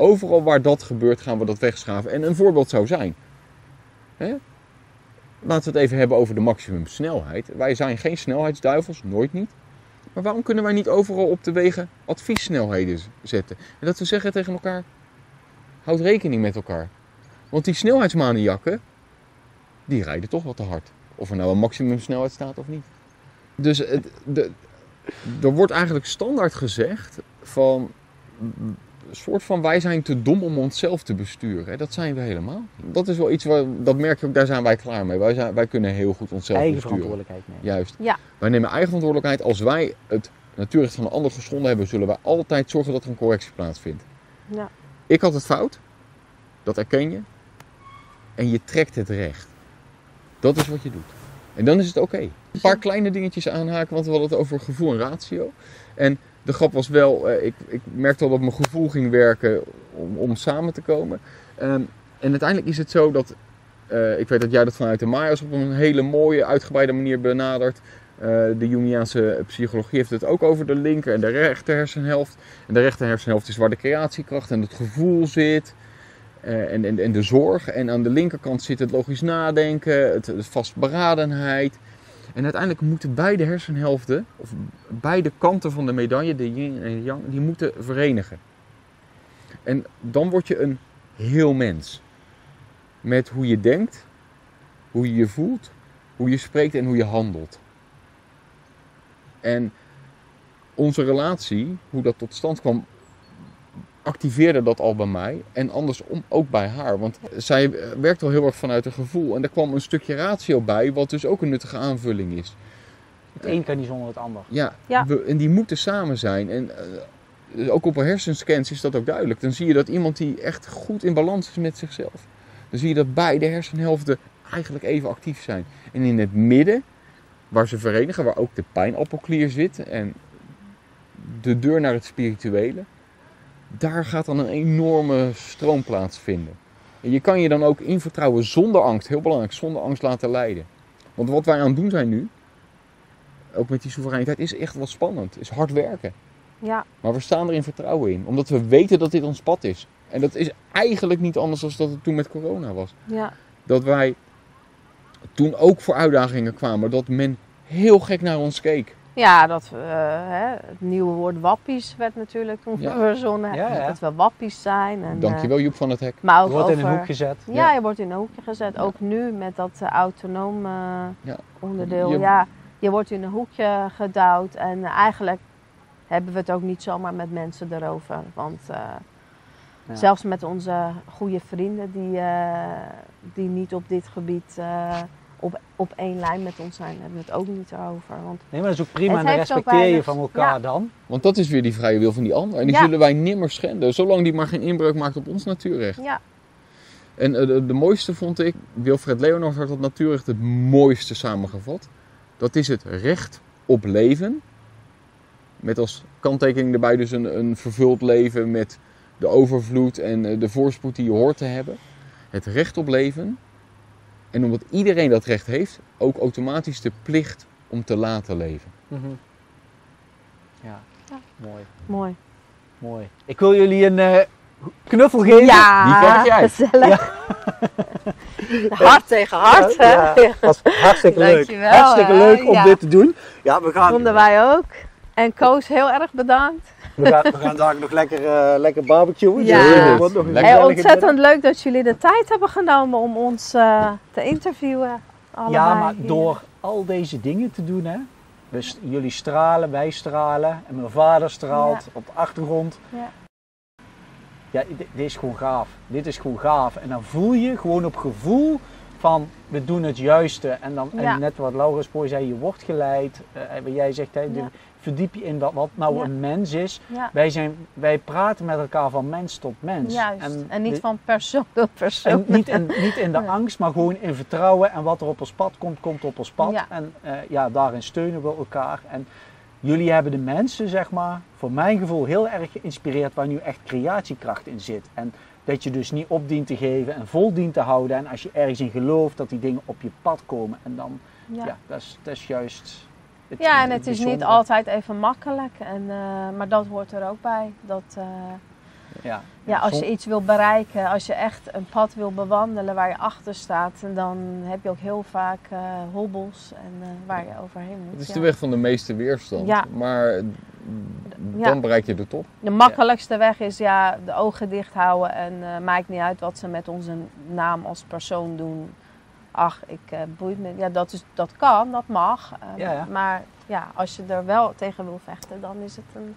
Overal waar dat gebeurt gaan we dat wegschaven. En een voorbeeld zou zijn. Hè? Laten we het even hebben over de maximumsnelheid. Wij zijn geen snelheidsduivels, nooit niet. Maar waarom kunnen wij niet overal op de wegen adviessnelheden zetten? En dat we zeggen tegen elkaar, houd rekening met elkaar. Want die snelheidsmaniakken, die rijden toch wat te hard. Of er nou een maximumsnelheid staat of niet. Dus het, de, er wordt eigenlijk standaard gezegd van... Een soort van wij zijn te dom om onszelf te besturen. Hè, Dat zijn we helemaal. Dat is wel iets, waar, dat merk je ook, daar zijn wij klaar mee. Wij, zijn, wij kunnen heel goed onszelf eigen besturen. verantwoordelijkheid nemen. Juist. Ja. Wij nemen eigen verantwoordelijkheid. Als wij het natuurrecht van een ander geschonden hebben, zullen wij altijd zorgen dat er een correctie plaatsvindt. Ja. Ik had het fout. Dat erken je. En je trekt het recht. Dat is wat je doet. En dan is het oké. Een paar kleine dingetjes aanhaken, want we hadden het over gevoel en ratio. En de grap was wel, eh, ik, ik merkte al dat mijn gevoel ging werken om, om samen te komen. Ehm, en uiteindelijk is het zo dat, eh, ik weet dat jij dat vanuit de Maya's op een hele mooie, uitgebreide manier benadert. Eh, de Jungiaanse psychologie heeft het ook over de linker en de rechter hersenhelft. En de rechter hersenhelft is waar de creatiekracht en het gevoel zit. en, en, en de zorg. En aan de linkerkant zit het logisch nadenken, het, het vastberadenheid. En uiteindelijk moeten beide hersenhelften, of beide kanten van de medaille, de yin en yang, die moeten verenigen. En dan word je een heel mens. Met hoe je denkt, hoe je je voelt, hoe je spreekt en hoe je handelt. En onze relatie, hoe dat tot stand kwam, activeerde dat al bij mij. En andersom ook bij haar. Want zij werkt al heel erg vanuit een gevoel. En er kwam een stukje ratio bij, wat dus ook een nuttige aanvulling is. Het een kan niet zonder het ander. Ja, Ja. We, en die moeten samen zijn. En eh, ook op een hersenscans is dat ook duidelijk. Dan zie je dat iemand die echt goed in balans is met zichzelf. Dan zie je dat beide hersenhelften eigenlijk even actief zijn. En in het midden, waar ze verenigen, waar ook de pijnappelklier zit en de deur naar het spirituele, daar gaat dan een enorme stroom plaatsvinden. En je kan je dan ook in vertrouwen zonder angst, heel belangrijk, zonder angst laten leiden. Want wat wij aan het doen zijn nu, ook met die soevereiniteit, is echt wat spannend. Is hard werken. Ja, Maar we staan er in vertrouwen in, omdat we weten dat dit ons pad is. En dat is eigenlijk niet anders dan dat het toen met corona was. ja, Dat wij toen ook voor uitdagingen kwamen, dat men heel gek naar ons keek. Ja dat eh, hè, het nieuwe woord wappies werd natuurlijk toen Ja. verzonnen. Ja, ja. Dat we wappies zijn. En, eh, Dankjewel Joep van het Hek. maar Je wordt in een hoek gezet. Ja, Ja. je wordt in een hoekje gezet. Ook nu met dat eh, autonoom eh, Ja. onderdeel. Je- Ja, je wordt in een hoekje gedouwd. En eigenlijk hebben we het ook niet zomaar met mensen erover. Want eh, Ja. zelfs met onze goede vrienden die, eh, die niet op dit gebied eh, op, op één lijn met ons zijn, hebben we het ook niet over. Want Nee, maar dat is ook prima en dan respecteer je van elkaar ja. dan. Want dat is weer die vrije wil van die ander. En die Ja. zullen wij nimmer schenden, zolang die maar geen inbreuk maakt op ons natuurrecht. ja, En eh, de, de mooiste vond ik, Wilfred Leonard had dat natuurrecht het mooiste samengevat. Dat is het recht op leven. Met als kanttekening erbij dus een, een vervuld leven met de overvloed en eh, de voorspoed die je hoort te hebben. Het recht op leven. En omdat iedereen dat recht heeft, ook automatisch de plicht om te laten leven. Mhm. Ja, Ja. mooi, mooi. mooi. Ik wil jullie een eh, knuffel geven. Ja, Die krijg jij. gezellig. Hart tegen hart, hè? Ja, was hartstikke leuk. Dankjewel, Hartstikke leuk om Ja. dit te doen. Ja, we gaan, Vonden wij ook. En Koos, heel erg bedankt. We gaan, we gaan daar nog lekker, eh, lekker barbecuen. Ja. Dus, eh, wordt nog een Lekker. Hey, ontzettend leuk dat jullie de tijd hebben genomen om ons eh, te interviewen. Ja, maar hier. door al deze dingen te doen, hè. Dus jullie stralen, wij stralen en mijn vader straalt op de achtergrond. Ja. Ja, dit, dit is gewoon gaaf. Dit is gewoon gaaf. En dan voel je gewoon op gevoel van we doen het juiste. En, dan, Ja. en net wat Laura Spoor zei, je wordt geleid. Wat jij zegt, hè, Ja. Verdiep je in wat, wat nou Ja. een mens is. Ja, Wij, zijn, wij praten met elkaar van mens tot mens. juist. En, niet de- van persoon tot persoon. en niet in, niet in de angst, maar gewoon in vertrouwen. En wat er op ons pad komt, komt op ons pad. En eh, ja, daarin steunen we elkaar. En jullie hebben de mensen, zeg maar, voor mijn gevoel heel erg geïnspireerd waar nu echt creatiekracht in zit. En dat je dus niet op dient te geven en vol dient te houden. En als je ergens in gelooft, dat die dingen op je pad komen. En dan, ja, Ja. dat, is, dat is juist. Het, Ja, en het is niet altijd even makkelijk. En, eh, maar dat hoort er ook bij. Dat, eh, Ja, ja, als je iets wil bereiken, als je echt een pad wil bewandelen waar je achter staat, dan heb je ook heel vaak eh, hobbels en waar je overheen moet. Het is ja. de weg van de meeste weerstand. Ja. Maar dan bereik je de top. De makkelijkste weg is ja, de ogen dicht houden en maakt niet uit wat ze met onze naam als persoon doen. Ach, ik eh boeit me. Ja, dat, is, dat kan, dat mag. eh, Ja, ja. Maar ja, als je er wel tegen wil vechten, dan is het een.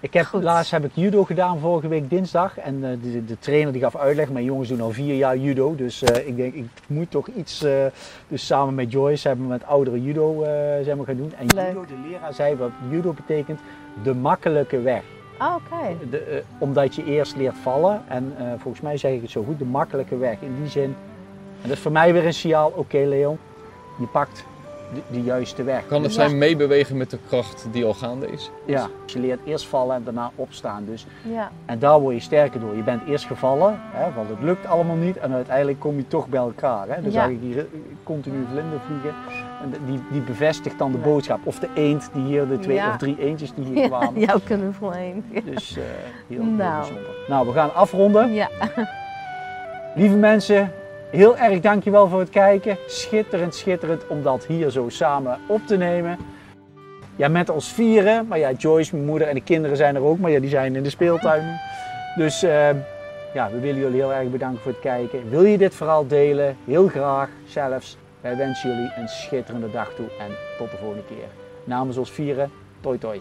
Ik heb, Goed. laatst heb ik judo gedaan vorige week dinsdag. En eh, de, de trainer die gaf uitleg. Mijn jongens doen al vier jaar judo. Dus ik denk, ik moet toch iets. dus samen met Joyce hebben we met oudere judo zijn we gaan doen. En Leuk. judo, de leraar zei wat judo betekent. De makkelijke weg. Ah, Oké. De, omdat je eerst leert vallen. En volgens mij zeg ik het zo goed. De makkelijke weg. In die zin. En dat is voor mij weer een signaal. Oké Leon, je pakt de, de juiste weg. Kan het Ja. zijn meebewegen met de kracht die al gaande is? Ja, je leert eerst vallen en daarna opstaan. Dus Ja. En daar word je sterker door. Je bent eerst gevallen, hè, want het lukt allemaal niet. En uiteindelijk kom je toch bij elkaar. Hè. Dan Ja. zag ik hier eh, continu vlinder vliegen. En die, die bevestigt dan de Ja. boodschap. Of de eend die hier, de twee Ja. of drie eendjes die hier kwamen. Jouw knuffel heen. Dus eh, heel, heel Nou. bijzonder. Nou, we gaan afronden. Ja. Lieve mensen, heel erg dankjewel voor het kijken. Schitterend, schitterend om dat hier zo samen op te nemen. Ja, met ons vieren. Maar ja, Joyce, mijn moeder en de kinderen zijn er ook. Maar ja, die zijn in de speeltuin. Dus eh, ja, we willen jullie heel erg bedanken voor het kijken. Wil je dit verhaal delen? Heel graag zelfs. Wij wensen jullie een schitterende dag toe. En tot de volgende keer. Namens ons vieren, toi toi.